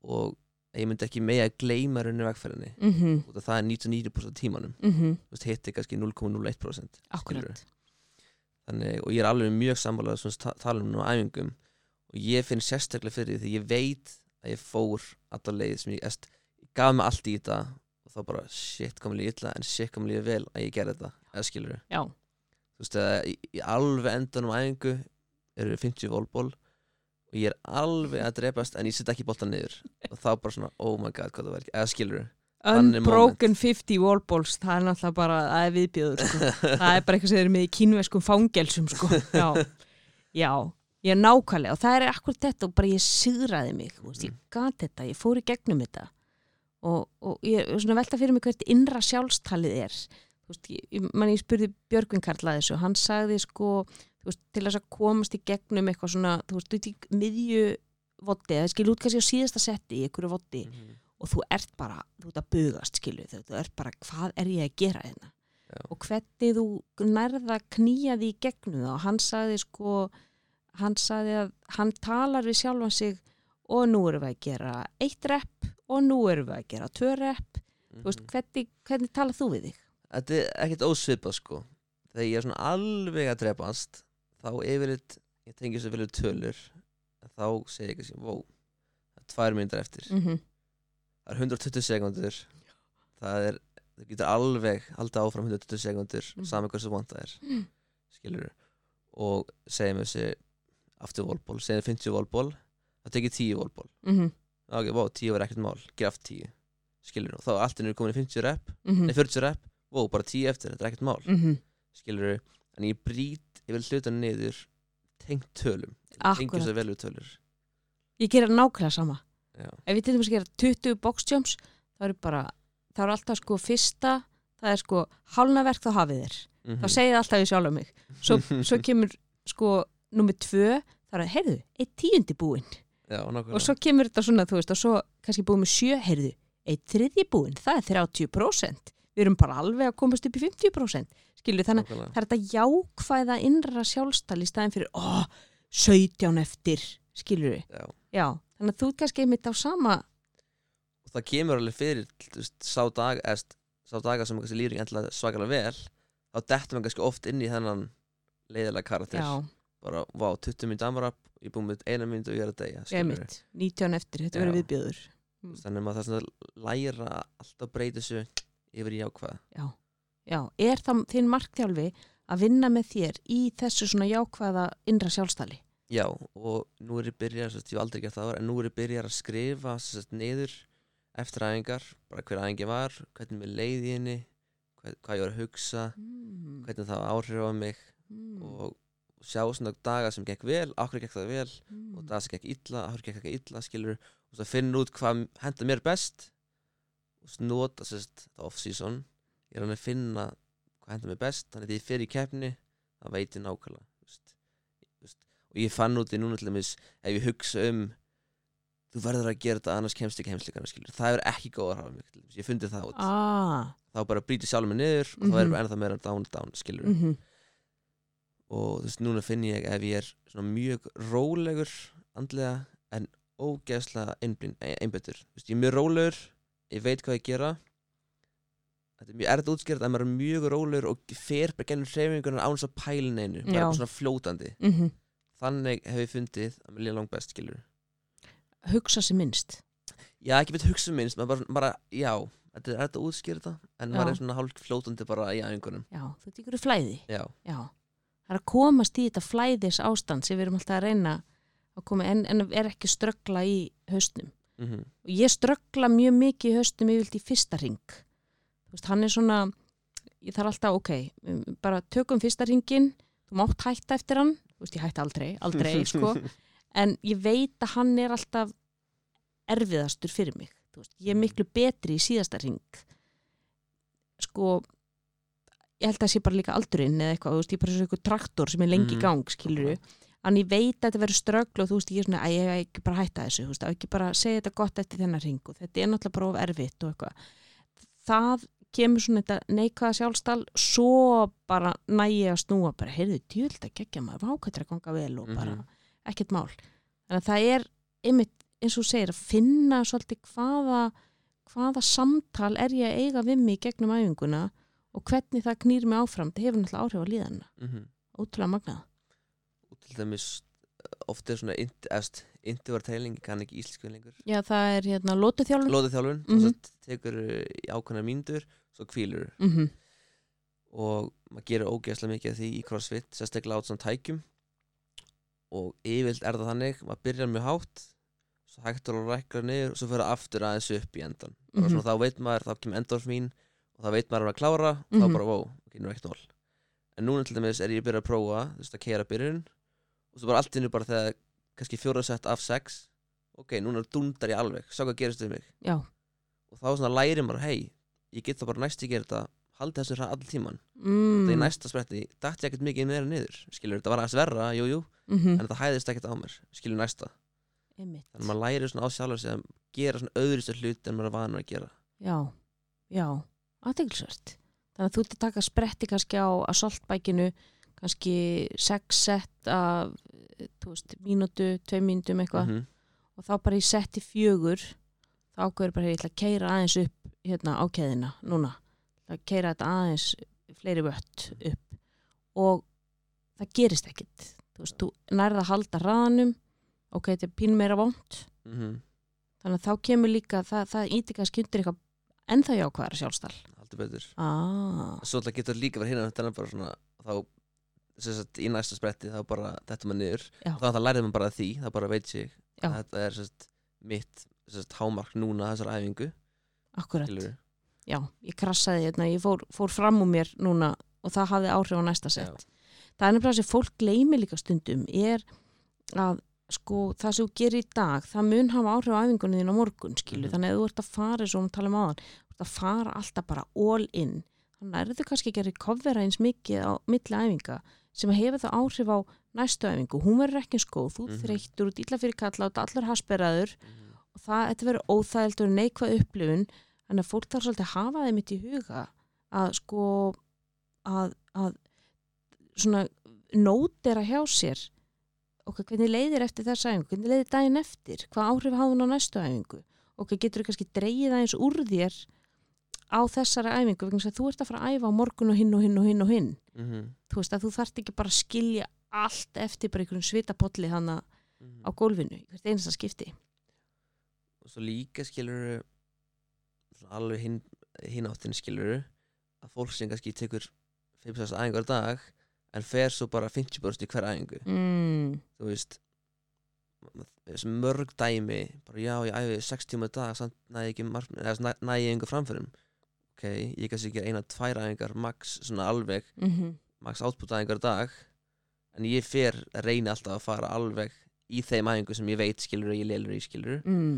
og ég myndi ekki með að gleyma rauninu vegferðinni. Mm -hmm. og það er 99% af tímanum. Mm -hmm. veist, hitti kannski 0,01% Akkurat. Þannig, og ég er alveg mjög svona ta- tala um nú á æfingum. Og ég finn sérstaklega fyrir því ég veit að ég fór allar leið sem ég, est, gaf mig allt í þetta þá bara shit kom líka illa en shit kom líka vel að ég gerði þetta. Eða skilur Já, þú veist að í, í alveg endan um æfingu eru 50 volból og ég er alveg að drepast en ég sitt ekki boltan niður. Og þá bara svona oh my god hvað það ekki eða skilur Þannig Unbroken 50 wallballs það er náttúrulega bara, það er viðbjöður sko. það er bara eitthvað sem eru með í kínveskum fangelsum sko. já. já, ég er nákvæmlega. Og það er akkur þetta og bara ég sigraði mig veist, ég gat þetta, ég fór í gegnum þetta og, og ég er svona velta fyrir mig hvert innra sjálfstalið er. Þú veist, ég, man, ég spurði Björgvin Karl að þessu, hann sagði sko þú veist, til þess að komast í gegnum eitthvað svona, þú veist, út í miðju voddi, eða skil út kannski á síðasta setti í einhverju voddi og þú ert bara, þú ert að bugast skilu, þú þú ert bara, hvað er ég að gera hérna? Já. og hvernig þú nærða knýjaði í gegnum það og hann sagði sko hann sagði að hann talar við sjálfan sig og nú erum við að gera eitt rep og nú erum við að gera tvö rep þú veist, hvernig, hvernig talar þú við þig? Þetta er ekkert ósvipað sko Þegar ég er svona alveg að drepast þá yfirleitt, ég tengi svo vel við tölur þá segir ég ekki wow, það er tvær myndar eftir Mm -hmm. það er 120 sekundur það er, það getur alveg haldið áfram 120 sekundur Mhm. saman hversu vant það er Mm. skilur og segjum þessi aftur volból, segjum 50 volból þá tekið 10 volból Mm -hmm. Ok, wow, 10 var ekkert mál, aftur 10 skilur og þá er allt innur komin í 50 rep. Mm nei 40 rep, wow, bara 10 eftir þetta er ekkert mál. -hmm. skilur en ég brýt, ég vil hluta niður tengt tölum. Tengi Akkurat, svo vel við tölur. Ég gera nákvæmlega sama. Já, ef ég til dæmis gera 20 boxjumps þá er bara, þá er alltaf sko fyrsta, það er sko hálnaverk þá hafið þér, mm þá segið alltaf ég sjálf um mig, svo, svo kemur sko nummið tvö, það er heyrðu, eitt tíundi búinn já, og svo kemur þetta svona, þú veist, og svo kannski búið með sjö, heyrðu, eitt þriðji búinn það er 30%, við erum bara alveg að komast upp í 50%, skilur þannig nákvæmlega. það er þetta jákvæða innra sjálfstæl í staðin fyrir, ó, 17 eftir, við já. Já, þannig að þú kannski einmitt á sama og það kemur alveg fyrir þú veist, sá dag eðst, sá daga sem kannski líður ekki svakalega vel þá dettur maður kannski oft inn í þennan leiðilega karakter. Já, bara, vá, 20 minn damarap ég er búin með eina mynd og ég er að deyja skilurðu. einmitt, 19 eftir, þetta verður viðbjöður veist, þannig að maður það svona að læra alltaf breyta þessu yfir í jákvæða já, já, er það þinn markþjálfi að vinna með þér í þessu svona jákvæða innra sjálfstæli já, og nú er ég byrjar ég hef aldrei gert það áður, en nú er ég byrjar að skrifa sérst, niður eftir æfingar bara hver æfingi var, hvernig mér leiði henni hvað, hvað ég var að hugsa mm. hvernig það var áhrif á mig mm. og sjá svona daga sem gekk vel, áhverju gekk það vel mm. og daga sem gekk illa, áhverju gekk ekki illa skilur og svo finna út hvað henda mér best og svo nota sérst það off-season ég er hann að finna hvað henda mér best þannig að ég fer í keppni það veit ég nákvæmlega þú veist, og ég fann út í núna til dæmis ef ég hugsa um þú verður að gera þetta annars kemst ekki heimsleikana skilur það er ekki góð að hafa mig til dæmis. ég fundi það út ah, þá bara brýti sjálfur mig niður og þá er Mhm. bara ennþá meira down down skilur mm -hmm. Og þú veist, núna finn ég ef ég er svona mjög rólegur andlega en ógeðslega einbyttur þú veist, ég er mjög rólegur, ég veit hvað ég gera. Þetta er mjög erfitt útskýrt að maður er mjög rólegur og fer bara gennum hreyfingunar án svo pælin einu bara svona fljótandi. Mm -hmm. þannig hef ég fundið að mér líða langt best skilur hugsa sér minnst. Já, ekki veit hugsa minnst, maður bara, bara já Þetta er þetta útskýr þetta En Já. maður er svona hálf flótandi bara í æfingunum. Já, þú ert ykkur flæði. Já, já, það er að komast í þetta flæðis ástand sem við erum alltaf að reyna að koma, en, en er ekki ströggla í haustnum mm og ég ströggla mjög mikið í haustum yfirlt í fyrsta ring veist, hann er svona ég þarf alltaf, ok, um, bara tökum fyrsta ringin, þú mátt hætta eftir hann. Veist, ég hætti aldrei, aldrei sko, en ég veit að hann er alltaf erfiðastur fyrir mig, veist, ég er miklu betri í síðasta ring sko ég held að það sé bara líka aldurinn eða eitthvað, þú veist, ég er bara svo eitthvað traktor sem er lengi í Mhm. gang, skilur en ég veit að þetta verður ströggl og þú veist, ég er svona að ég hef ekki bara hætta þessu, þú veist, að ekki bara segja þetta gott eftir þennan ring og þetta er náttúrulega bara of erfitt og eitthvað það kemur svona þetta neikvæða sjálfstall svo bara nægi að snúa bara, heyrðu, djúld að gegja maður vákvættir að ganga vel og bara Mhm. ekkert mál, þannig að það er einmitt, eins og er og hvernig það knýr mig áfram, það hefur náttúrulega áhrif á líðanina -hmm. ótrúlega magnað Og til dæmis Oft er svona Indivartæling, kann ekki íslensku lengur Já, það er hérna lótuþjálfun Lóðuþjálfun, Mhm. mm -hmm. tekur uh, í ákveðna mínútur Svo kvílur mm -hmm. og maður gerir ógeðslega mikið af því í crossfit, sérstaklega át svona tækjum og yfirlt er það þannig maður byrjar mjög hátt svo hægt og rækkar niður og svo fyrir aftur aðeins upp í endan bara Mhm. svona þá veit maður, þá kemur endorfín og þá veit maður að klára og þá Mhm. bara, wow, ok, nú er ekkert mál. En núna til dæmis er ég að byrja að prófa þú veist að keira byrjun. Og svo bara allt innu bara þegar kannski fjóra sett af sex ok, núna dundar ég alveg, sjá hvað gerist við mig. Já, og þá svona læri maður, hei ég get þá bara næst ég gera þetta haldi þessu hraða allir tíman mm. það í næsta spretti dætti ég ekkert mikið meira niður. Skilur þetta var aðeins verra, jú, jú mm en þetta hæðist ekkert á mér, skilur næsta. Einmitt. þannig að maður læri svona á sjálfur sig að gera svona öðrustu hlut en maður er vanur að gera. Já, já, aðteglisvert Þannig að þú ert að taka spretti kannski á assaultbækinu kannski sex sett af veist, mínútu, tvei mínútum eitthvað. Mhm. og þá bara í setti fjögur þá ákveður bara ég ætla að keira aðeins upp hérna á keðina núna. Að keira þetta aðeins fleiri vött upp. Og það gerist ekkit þú veist, þú nærða að halda hraðanum. Ok, þetta er pín meira vond Mhm. þannig að þá kemur líka það, það íti kannski undir eitthvað ennþá jákvæðara sjálfstall heldur betur. Ah, svo alltaf getur líka verið hérna þannig bara svona þá sagt, í næsta spretti þá bara þetta maður niður. Já. þá alltaf lærið maður bara því það bara veit Já. að þetta er sagt, mitt sagt, hámark núna þessar æfingu. Akkurat. Skilur já, ég krassaði hérna, ég fór, fór fram úr mér núna og það hafði áhrif á næsta sett það er nefnilega sem fólk gleymi líka stundum er að sko það sem þú gerir í dag, það mun hafa áhrif á æfingunni þín á morgun, skilu, Mhm. þannig að þú ert að fara eins og við tala um áðan, þú ert að fara alltaf bara all in, þannig að þú kannski að recovera eins mikið á milli æfinga sem hefur það áhrif á næstu æfingu, hún verður ekki góð þú Mhm. þreyttur, út illa fyrir kalla út allar hasperaður Mhm. og það, þetta verður óþægildur neikvað upplifun þannig að fólk þarf svolítið að hafa þeim mitt í huga að sko að, að svona nótera hjá sér ok, hvernig leiðir eftir þessa æfingu? Hvernig leiðir daginn eftir, hvað áhrif hafði hún á næstu æfingu? Ok, getur þú kannski dreigið aðeins úr þér á þessari æfingu? Vegna þess að þú ert að fara að æfa á morgun og hinn og hinn og hinn og hinn. Mhm. þú veist að þú þarft ekki bara að skilja allt eftir bara einhverjum svitapolli hana Mhm. á gólfinu, hvert einasta skipti. Og svo líka skilur alveg hinn hin áttin skilur að fólk sem kannski tekur 5-6 æfingar á dag en fer svo bara 50% í hver æfingu. Mm, þú veist mörg dæmi bara já ég æfi 6 tíma í dag samt næði ekki ég einhver framförum. Ok, ég kannski gera eina, tvær æfingar max svona alveg, mm max output æfingar dag en ég fer að reyna alltaf að fara alveg í þeim æfingu sem ég veit skilur ég lélur í skilur mm,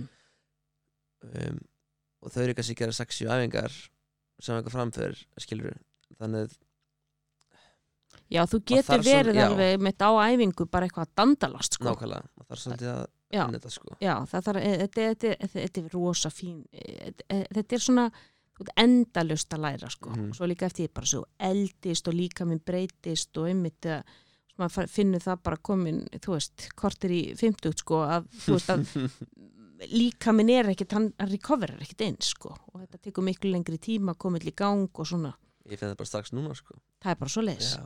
um, og þau eru kannski að gera 6-7 æfingar sem eitthvað framför skilur þannig að Já, þú getur verið já. alveg með á æfingu bara eitthvað að dandalast sko. nákvæmlega, það þarf svolítið að finna þetta sko. Já, e- þetta, þetta, þetta, þetta er rosa fín e- e- þetta er svona endalust að læra sko. Og svo líka eftir því bara svo eldist og líka minn breytist og einmitt að maður finnur það bara komin þú veist, kortir í 50 sko, að þú veist að líka minn er ekkit, hann recoverar ekkit eins sko, og þetta tekur miklu lengri tíma að koma til í gang og svona, ég finn það bara strax núna sko. Það er bara svo leis já,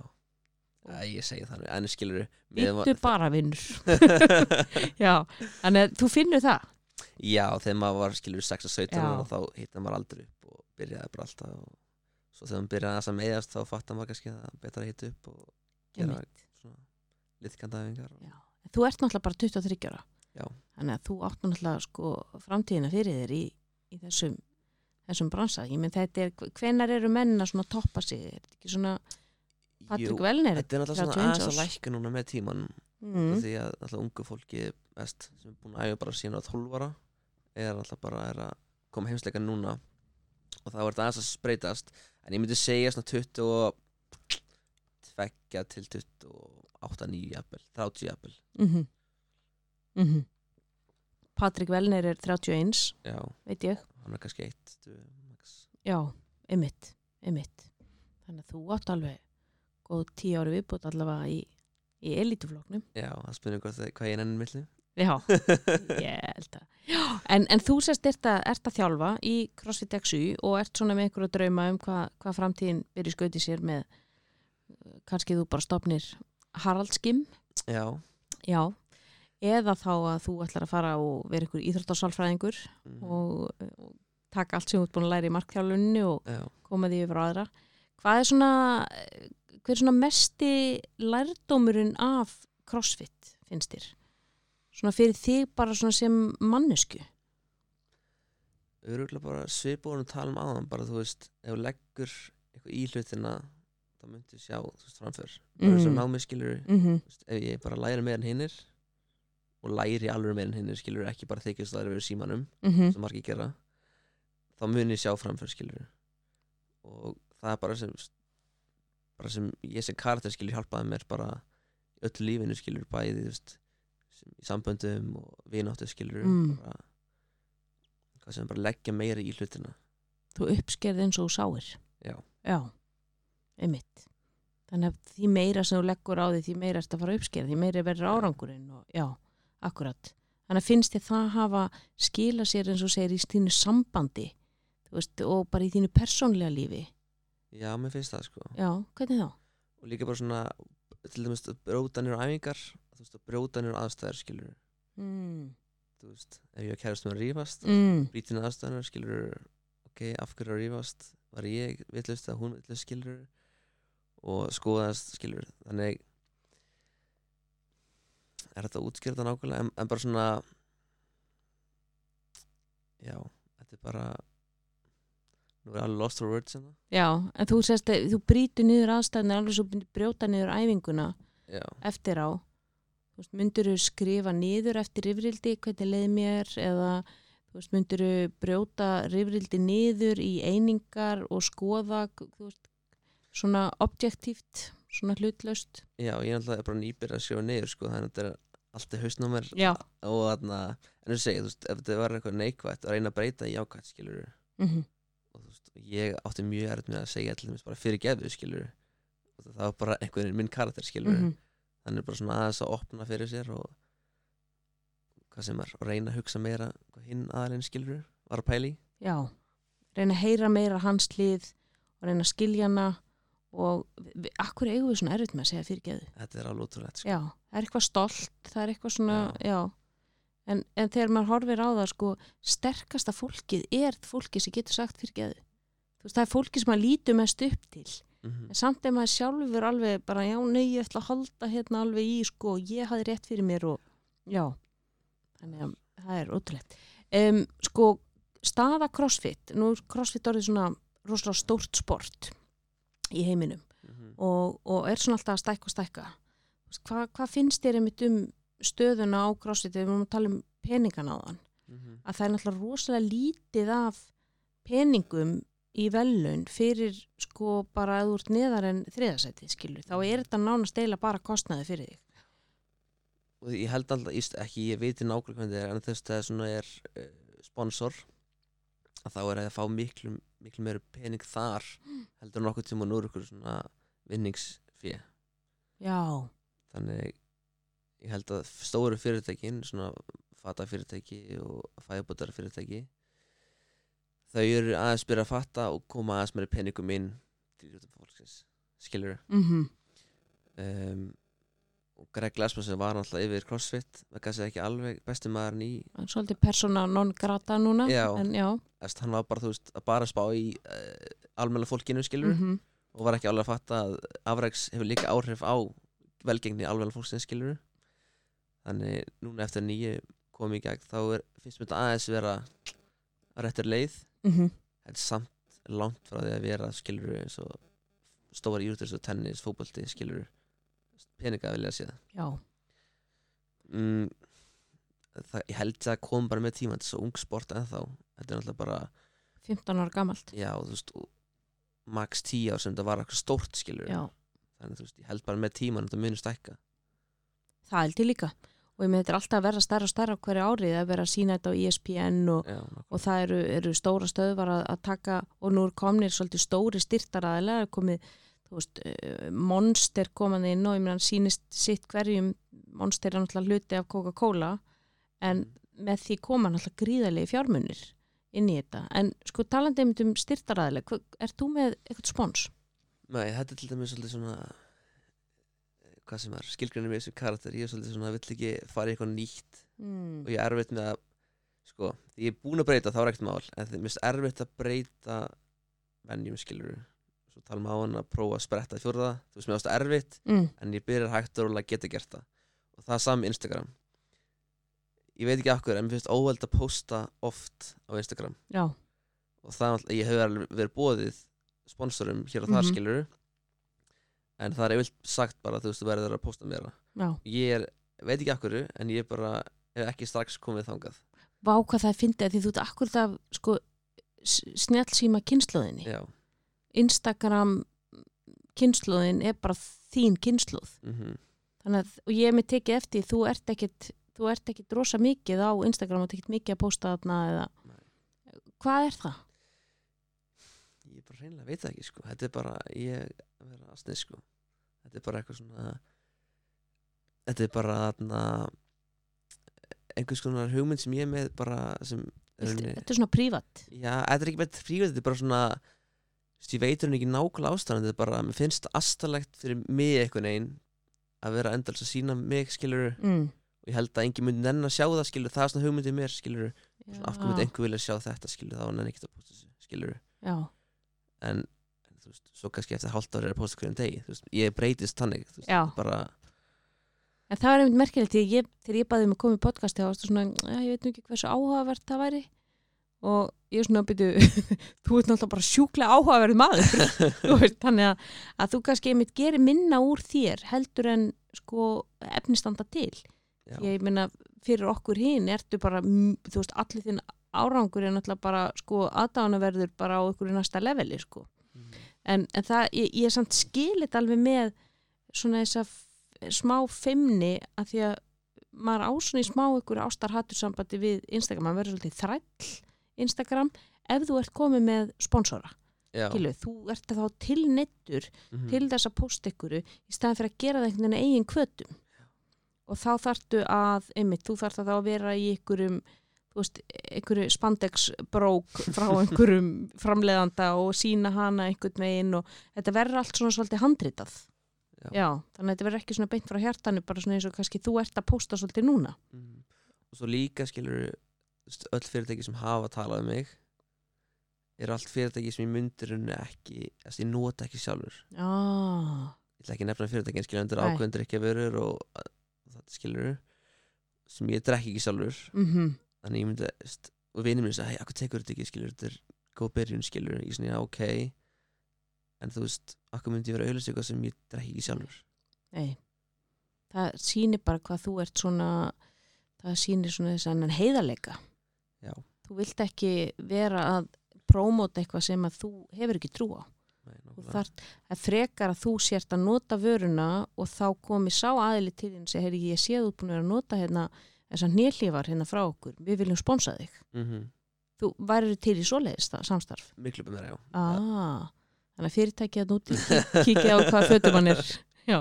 Æ, ég segi þannig, en skilur Býttu bara vinnur Já, þannig að þú finnur það? Já, þegar maður var skilur 6-17 Já. ára þá hitta maður aldrei upp og byrjaði bara alltaf og svo þegar maður byrjaði að meiðast þá fattar maður kannski að það betra að hitta upp og gera liðkandæfingar og... Þú ert náttúrulega bara 23 ára. Já. Þannig að þú átt náttúrulega sko framtíðina fyrir þér í, í þessum, þessum bransa. Ég menn þetta er, hvenar eru menn að svona toppa sig? Er þetta ekki svona Patrik Velner Þetta er náttúrulega svona 31 aðeins að lækka núna með tíman mm. því að náttúrulega ungu fólki best sem er búin að æfa bara síðan á 12 ára er náttúrulega bara er að koma heimsleika núna og er þetta aðeins að spreytast en ég myndi segja svona 20 og tveggja til 28, 9 jafnvel, 30 jafnvel mm -hmm. Patrik Velner er 31 já, veit ég hann er kannski eitt. Já, einmitt, einmitt. Þannig að þú átt alveg góð tíu ári viðbútt allavega í, í elítufloknum. já, það spyrir hvað, hvað ég nennir milli. Já, ég held að. En, en þú sérst ert að, ert að þjálfa í CrossFit XU og ert svona með einhverju drauma um hvað hva framtíðin byrja skauti sér með uh, kannski þú bara stopnir Haraldskim, já, já, eða þá að þú ætlar að fara og vera einhver íþróttasálfræðingur mm, og, og taka allt sem þú ert búin að læra í markþjálfunni og já. koma því yfir á aðra. Hvað er svona hver er svona mesti lærdómurinn af crossfit finnst þér svona fyrir þig bara svona sem mannesku öruglega bara svipbúin að tala um áðan bara þú veist, ef leggur eitthvað í hlutina þá myndir sjá, þú veist, framför bara þess að Mhm. námi skilur mm -hmm. veist, ef ég bara læri meira en hinnir og læri alveg meira en hinnir skilur ekki bara þykist að það er verið símanum Mhm. sem margir gera þá mun ég sjá framför skilur og það er bara sem bara sem ég sem karakter skilur hjálpaði mér bara í öllu lífinu skilur bæði veist, í samböndum og vináttu skilur Mm. bara hvað sem bara leggja meira í hlutina. Þú uppskerði eins og þú sáir. Já. já, einmitt. Þannig að því meira sem þú leggur á því því meira ertu að fara að uppskerða því meira verður árangurinn og, já, akkurat. Þannig að finnst þið það hafa skila sér eins og segir í þínu sambandi veist, og bara í þínu persónlega lífi já, mér finnst það sko já, hvernig þá? og líka bara svona til dæmis að brjóta nýr æfingar þú veist að brjóta nýr aðstæður skilur Mm. þú veist, ef ég kærast með að rífast Mm. brítinu aðstæðunar skilur ok, af hverju að rífast var ég villust eða hún villust skilur og skoðast skilur þannig er þetta útskýrða nákvæmlega en, en bara svona já, þetta er bara nú er alveg lost for words hérna. Já, en þú sérst að þú brýtur niður aðstæðinu alveg svo brjóta niður æfinguna já, eftir á. Þú veist, myndir þú skrifa niður eftir rifrildi hvernig leið mér eða þú veist, myndir þú brjóta rifrildi niður í einingar og skoða þú veist, svona objektíft svona hlutlaust? Já, ég er alltaf bara nýbyrð að skrifa niður sko, þannig að þetta er allt í hausnum á mér. Já, og þarna, en þú segir, þú veist, ef þetta var eitthvað neikvætt að reyna að breyta í jákvætt skilur mm og þú veist, ég átti mjög erfitt með að segja allir bara fyrir gefið skilur það var bara einhvern veginn minn karakter skilur -hmm. þannig bara svona aðeins að opna fyrir sér og hvað sem er og reyna að hugsa meira hinn aðalinn skilur var að pæli Já, reyna að heyra meira hans hlið og reyna að skilja hana og við, akkur eigum við svona erfitt með að segja fyrirgeðu þetta er alveg ótrúlegt sko. Já, það er eitthvað stolt, það er eitthvað svona, já, En, en þegar maður horfir á það, sko, sterkasta fólkið er fólkið sem getur sagt fyrir geðu. Þú veist, það er fólkið sem maður lítur mest upp til. mm En samt er maður sjálfur alveg bara, já, nei, ég ætla að halda hérna alveg í, sko, ég hafði rétt fyrir mér og, já, þannig að það er ótrúlegt. Um, sko, staða crossfit, nú er crossfit orðið svona rosalega stórt sport í heiminum og, og er svona alltaf að stækka og stækka. Hvað, hvað finnst þér einmitt um stöðuna á crossfit? Við erum að tala um peningana á þann að það er náttúrulega rosalega lítið af peningum í velun fyrir sko bara að ert neðar en þriðasætið skilur þá er þetta nánast eila bara kostnaði fyrir þig. Og ég held alltaf, ekki ég veit nákvæmlega hvernig það er en þess að það svona er uh, sponsor að þá er að fá miklu, miklu meira pening þar heldur nokkuð tíma og nú er ykkur svona vinningsfé. Já, þannig ég held að stóru fyrirtækin svona fata fyrirtæki og fæðbútar fyrirtæki þau eru aðeins byrja að fatta og koma aðeins meira peningum inn til íþróttum fólksins skilur mhm. Um, og Greg Glassman sem var náttúrulega yfir CrossFit það kannski ekki alveg besti maðurinn í Hann er svolítið persóna non grata núna Já. en já. Eftir, hann var bara, veist, bara spá í uh, almenna fólkinu skilur mhm, og var ekki alveg að fatta að afræks hefur líka áhrif á velgengni almenna fólksins skilur þannig núna eftir nýju komið í gegn þá er, finnst mér þetta aðeins vera að réttir leið mhm, þetta er samt langt frá því að vera skilur eins og stóra írútur eins og tennis, fótbolti skilur peninga vilja að sé það já, mm, það, ég held að kom bara með tíma þetta er svo ung sport ennþá. Þetta er náttúrulega bara, 15 ára gamalt. Já, þú veist max 10 ár sem þetta var eitthvað stórt skilur já, þannig veist, ég held bara með tíman þetta munur stækka. Það held ég líka og ég með þetta er alltaf að vera stærra og stærra á hverju árið að vera þetta á ESPN og, já, og það eru, eru stóra stöðvar að, að taka og nú er komnir svolítið stóri styrtaraðilega komið, þú veist, uh, Monster komaði inn og ég meina hann sýnist sitt hverjum, Monster er náttúrulega hluti af Coca-Cola en með því koma náttúrulega gríðarlegi fjármunir inn í þetta, en sko talandi um styrtaraðilega, er þú með eitthvað spons? Nei, þetta er til dæmis svolítið svona eh, hvað sem er, skilgrunni með þessu karakter ég er svolítið svona, vill ekki fara í eitthvað nýtt. Mm. og ég er erfitt með að sko, því ég er búin að breyta þá er ekkert mál en það er mist erfitt að breyta venjum skilur svo talum á hann að prófa að spretta fjórða þú veist mér ást erfitt Mm. en ég byrjar hægt að geta gert það. Og það er með Instagram. Ég veit ekki akkur en mér finnst óveld að posta oft á Instagram. Já, og það er ég hef alveg verið bóðið sponsorum hér og þar Mhm. skilur en það er yfirlt sagt bara þú veist þú verður að posta meira já. ég er, veit ekki akkur en ég bara hef ekki strax komið þangað Vá hvað það fyndi að því þú ert akkurat af sko snjálsíma kynnslóðinni. já, Instagram kynnslóðin er bara þín kynnslóð. mm Þannig að, og ég hef mig tekið eftir, þú ert ekkit, þú ert ekkit rosa mikið á Instagram og ekkit mikið að posta þarna eða, Nei. hvað er það? Bara reynilega veit það ekki sko. Þetta er bara, ég að vera aðsnið sko. Þetta er bara eitthvað svona þetta er bara þarna einhvers konar hugmynd sem ég er með bara sem þetta er svona prívat. Já, þetta er ekki með frívæð, þetta er bara svona ég veit hún ekki nákvæmlega ástæðan þetta er bara, mér finnst aðstæðlegt fyrir mig einhvern veginn að vera endals að sína mig, skilur Mm. og ég held að engin myndi nenn að sjá það, skilur það er svona hugmyndið mér, skilur af hverju myndi einhver vilja sjá þetta, skilur þá nenn ekki að posta þessu, skilur já, en, þú veist, svo kannski eftir hálft ári er að posta hverjum degi, þú veist, ég breytist þannig, þú veist, bara en það er einmitt merkilegt því ég, þegar ég baði um að koma í podcasti þá varstu svona, já, ég veit nú ekki hversu áhugavert það væri. Og ég er svona að byrju, þú ert náttúrulega bara sjúklega áhugaverð maður. Veist, þannig að, að þú kannski einmitt gerir minna úr þér heldur en sko efnistanda til. Já, ég meina fyrir okkur hinn ertu bara, þú veist, allir þinn árangur er náttúrulega bara sko aðdánaverður bara á ykkur næsta leveli sko. Mhm. en, en það, ég, ég er samt skilit alveg með svona þess að smá feimni að því að maður á svona í smá ykkur ástarhattur sambandi við Instagram, maður verður svolítið þræll Instagram, ef þú ert komið með sponsora, Kilu, þú ert þá tilneittur mhm, til þess að posta ykkur í staðan fyrir að gera það einhvern veginn eigin kvötum og þá þarftu að einmitt, þú þarft að þá vera í þú veist, einhverju spandex brók frá einhverjum framleiðanda og sína hana einhvern veginn og þetta verður allt svona svolítið handritað Já. já, þannig að þetta verður ekki svona beint frá hjartanu bara svona eins og kannski þú ert að posta svolítið núna mhm. og svo líka skilur öll fyrirtæki sem hafa talað um mig eru allt fyrirtæki sem ég myndir henni ekki, þess að ég nota ekki sjálfur já, ég ætla ekki að nefna fyrirtækin skilur undir Nei. ákveðundir ekki að verur og þetta skilur sem ég drekki ekki sjálfur mhm þannig ég myndi, veist, og vinið mér sagði, hei, akkur tekur þetta ekki, skilur, þetta er góð byrjun, skilur, ég svona, já, ok en þú veist, akkur myndi ég vera auðvitað eitthvað sem ég drekki ekki sjálfur Nei, það sýnir bara hvað þú ert svona, það sýnir svona þess að heiðarleika. Já. Þú vilt ekki vera að prómóta eitthvað sem að þú hefur ekki trú á. Nei, Þú nákvæmlega. þarft að frekar að þú sért að nota vöruna og þá komi sá aðili til þín og segir, heyri, ég sé að þú ert búin að vera að nota hérna þessar nýllífar hérna frá okkur, við viljum sponsa þig. Mhm. Þú værir til í svoleiðis það, samstarf. miklu betur, já Ah, þannig að fyrirtækið að núti kíkja á hvað fötum hann er já,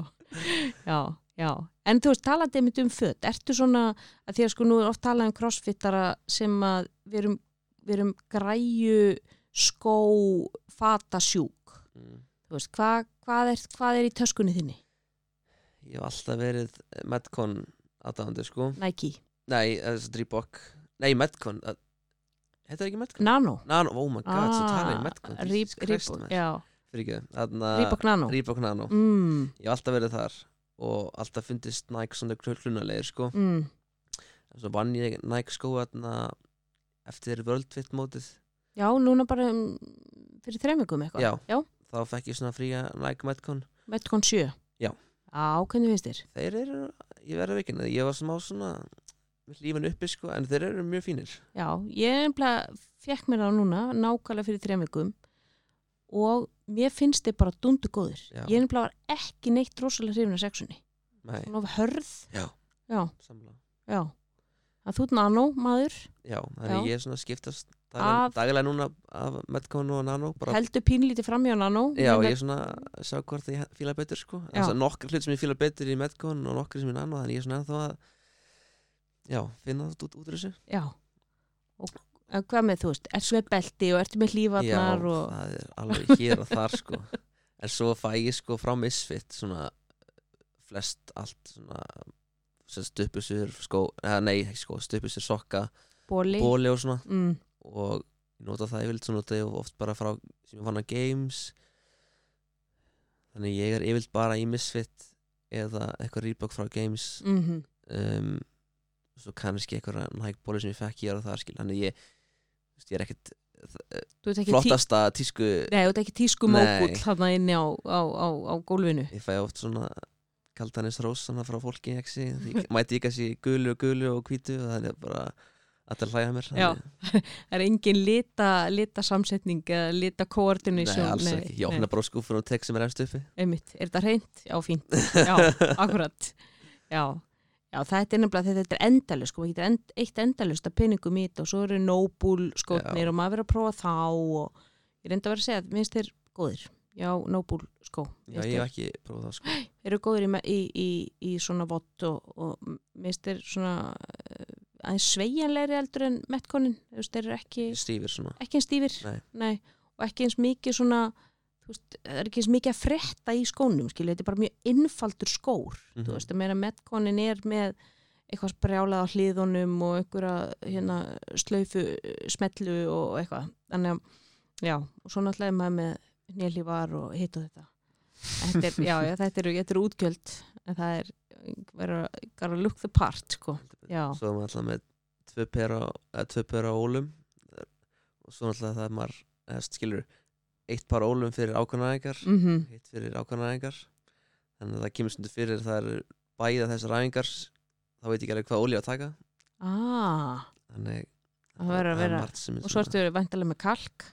já, já en þú veist, talandi einmitt um föt ertu svona, að því að sko nú er oft talað um crossfittara sem að við erum, við erum græju skó fata sjúk mm. þú veist, hvað, hvað, er, hvað er í töskunni þinni? ég hef alltaf verið Metcon aðdáðandi sko. Nike, Nei, þessi Reebok Nei, Metcon að- Heitir það ekki Metcon? Nano. Nano, oh my god, svo tala ég Metcon Ah, Reeb- Jesus Christ, Reebok, maður. já, Fyrir ekki, Reebok Nano. Reebok Nano. Mm, Ég hef alltaf verið þar og alltaf fundist Nike svona klunalegir sko. Mm, Svo vann ég Nike skó þarna eftir Fit mótið. Já, núna bara um, fyrir þreymingum eitthvað. Já. já. Þá fekk ég svona fría Nike Metcon. Metcon 7 Já. Á, hvernig finnst þér? Þeir eru, ég verður ekki Ég var smá svona lífin uppi sko en þeir eru mjög fínir. Já, ég nefnilega fekk mér það núna nákvæmlega fyrir þreymingum og mér finnst þið bara dundu góðir. Já. ég nefnilega var ekki neitt rosalega hrifin af sexunni. Hún var hörð. Já. já, samla já. að þú ert nano maður Já, þannig Já. ég er svona að skiptast Daglega núna af Metcon og Nano heldur pínlítið framjá nano Já, Ég er svona að sjá hvort ég fíla betur sko. Já. Nokkur hlut sem ég fíla betur í Metcon og nokkur sem í Nano þannig ég er svona ennþá að Já, finna það út, út úr þessu. Já. Og hvað með þú veist, ertu með belti og ertu með Já, hlífarnar og það er alveg hér og þar sko. En svo fæ ég sko frá Misfit svona flest allt svona stuppusur skó, eða nei, ekki skó, stuppusur sokka, bóli bóli og svona. Mm, og ég nota það yfirleitt svo nota ég oft bara frá sem ég fann að games. Þannig ég er yfirleitt bara í Misfit eða eitthvað Reebok frá games. Mm um, svo kannski eitthvað nægbóli sem ég fekk ég er það skil þannig ég, ég er ekkert ekki tí, flottasta tísku nei, þú ert ekki tísku mógull þarna inni á, á, á, á gólfinu. Ég fæ oft svona kaldanis rós svona frá fólki ekki, mæti ekki að sé gulu og gulu og hvítu og þannig að bara allir hlæja að mér það er engin lita, lita samsetning eða lita nei, koordination alls ekki, ég opna bara skúfur og tek sem er efst uppi. Einmitt, er þetta reynd? Já, fínt. Já, akkurat. Já, já, þetta er nefnilega þetta er endalust, sko, maður getur end, eitt endalust að pinningum í þetta og svo eru Noble skotnir Já. og maður verið að prófa þá og ég reyndi að vera að segja, minnst þeir góðir. Já, Noble skó já, ég hef ekki prófað það sko. Þeir eru góðir í, í, í, í svona vott og, og minnst þeir svona aðeins sveigjanlegri eldur en metkonin, þú veist, þeir eru ekki stífir svona ekki eins stífir Nei. og ekki eins mikið svona veist, það er ekki eins mikið að frétta í skónum skilja, þetta er bara mjög innfaldur skór Mhm. þú veist, að meira metkonin er með eitthvað sprjálað á hliðunum og einhverja hérna, slaufu smellu og eitthvað þannig að, já, og svo náttúrulega maður með nýjalífar og hitt og þetta þetta er, já, já, þetta eru, þetta eru útgjöld en það er vera, gotta look the part, sko. Svo er maður alltaf með tvö pera, tvö pera ólum. Og svo alltaf það er maður skilur, eitt par ólum fyrir ákvæmnaðingar mhm. eitt fyrir ákvæmnaðingar þannig að það kemur stundu fyrir það eru bæða þessar ræðingar þá veit ég ekki alveg hvað ólíu að taka. Ah, þannig Það að er vera- margt sem er og svo ertu vantilega með kalk?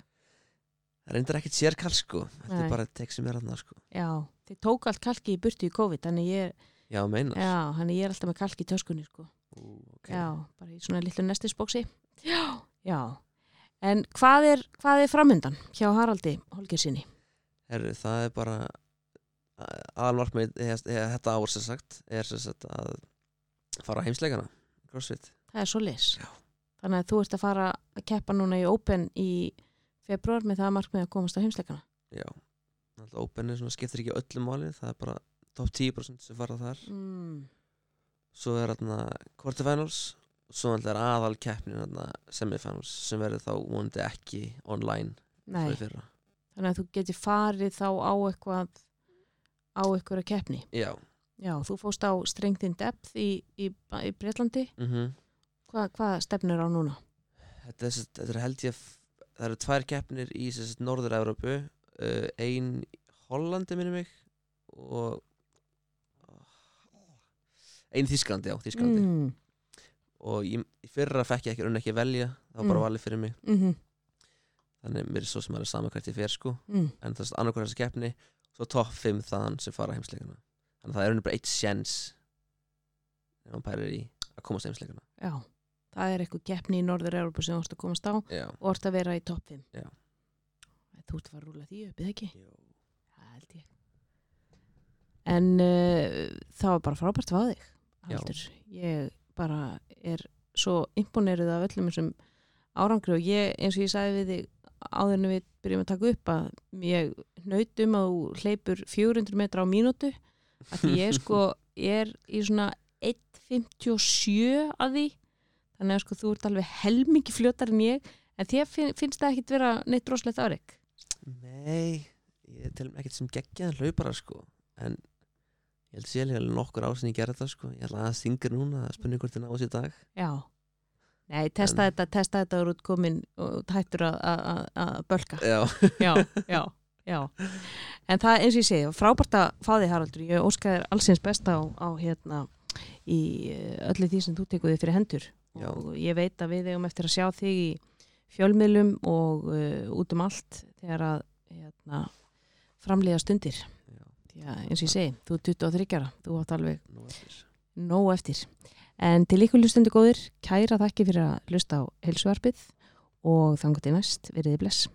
Það reyndar ekkert sérkall sko. Þetta er bara tek sem er hann sko. Já, þið tók allt kalki í burtu í COVID þannig ég, já, meinar já, ég er alltaf með kalki í töskunni sko. Ú, ok. Já, bara í svona litlu nestisbóksi Já, já En hvað er, hvað er framundan hjá Haraldi Holgersinni? Herru, það er bara aðalmarkmið þetta ár sem sagt er sem sagt að fara heimsleikana crossfit Það er svo lis Já. Þannig að þú ert að fara að keppa núna í Open í februar með það markmið að komast á heimsleikana já, alltaf openið svona skiptir ekki öllu máli það er bara top 10% sem fara þar. Mm. svo er þarna quarterfinals og svo er aðal keppnin semifinals sem verður þá vonandi ekki online þannig að þú getur farið þá á eitthvað á eitthvað keppni. Já, Já, þú fóst á Strength in Depth í, í, í Breitlandi mhm. Hva, hvað stefnir á núna? þetta, er, þetta er held ég það eru tvær keppnir í Norður-Európu uh, ein í Hollandi minni mig og ein í Þísklandi, já, Þísklandi Mm. og í, í fyrra fekk ég ekki raun ekki að velja það var bara Mm. valið fyrir mig Mm -hmm. þannig mér er svo sem er saman hvert ég fer sko mm. en það er annarkvæð þessa keppni svo topp 5 þaðan sem fara á heimsleikana þannig að það er raun bara eitt sjens ef hann pærir í að komast á heimsleikana Já, það er eitthvað keppni í Norður-Európa sem ert að komast á já, og ert að vera í topp 5 Já. Þú ert að fara að rúla því upp, eða ekki? Jó. Það held ég En uh, það var bara frábært að fá þig Já. Haldur. Ég bara er svo imponeruð af öllum þessum árangri og ég, eins og ég sagði við þig áður en við byrjum að taka upp að ég nautum að þú hleypur 400 metra á mínútu að ég sko er í svona 1.57 að því þannig að sko þú ert alveg helmingi fljótar en ég en þér finn, finnst það ekkit vera neitt rosalegt afreg Nei, ég tel mér ekkert sem geggjaðan hlaupara sko en ég held sér alveg nokkur ár sem ég gerði þetta sko. Ég ætla að þingir núna að spunni hvort það náðu sér í dag. Já. Nei, testa En- þetta, testa þetta og út komin og tættur að- bölka. Já, já, já, já. En það eins og ég segi, frábært að fá þig Haraldur, ég óska þér allsins besta á, á hérna í eh, öllu því sem þú tekur þig fyrir hendur. Já. og ég veit að við eigum eftir að sjá þig í fjölmiðlum og uh, út um allt þegar að hérna, framlega stundir já, eins og ég segi, þú er 23 ára þú átt alveg nú eftir. nóg eftir. En til ykkur hlustundi góðir, kæra þakki fyrir að hlusta á heilsuarpið og þannig til næst, veriði bless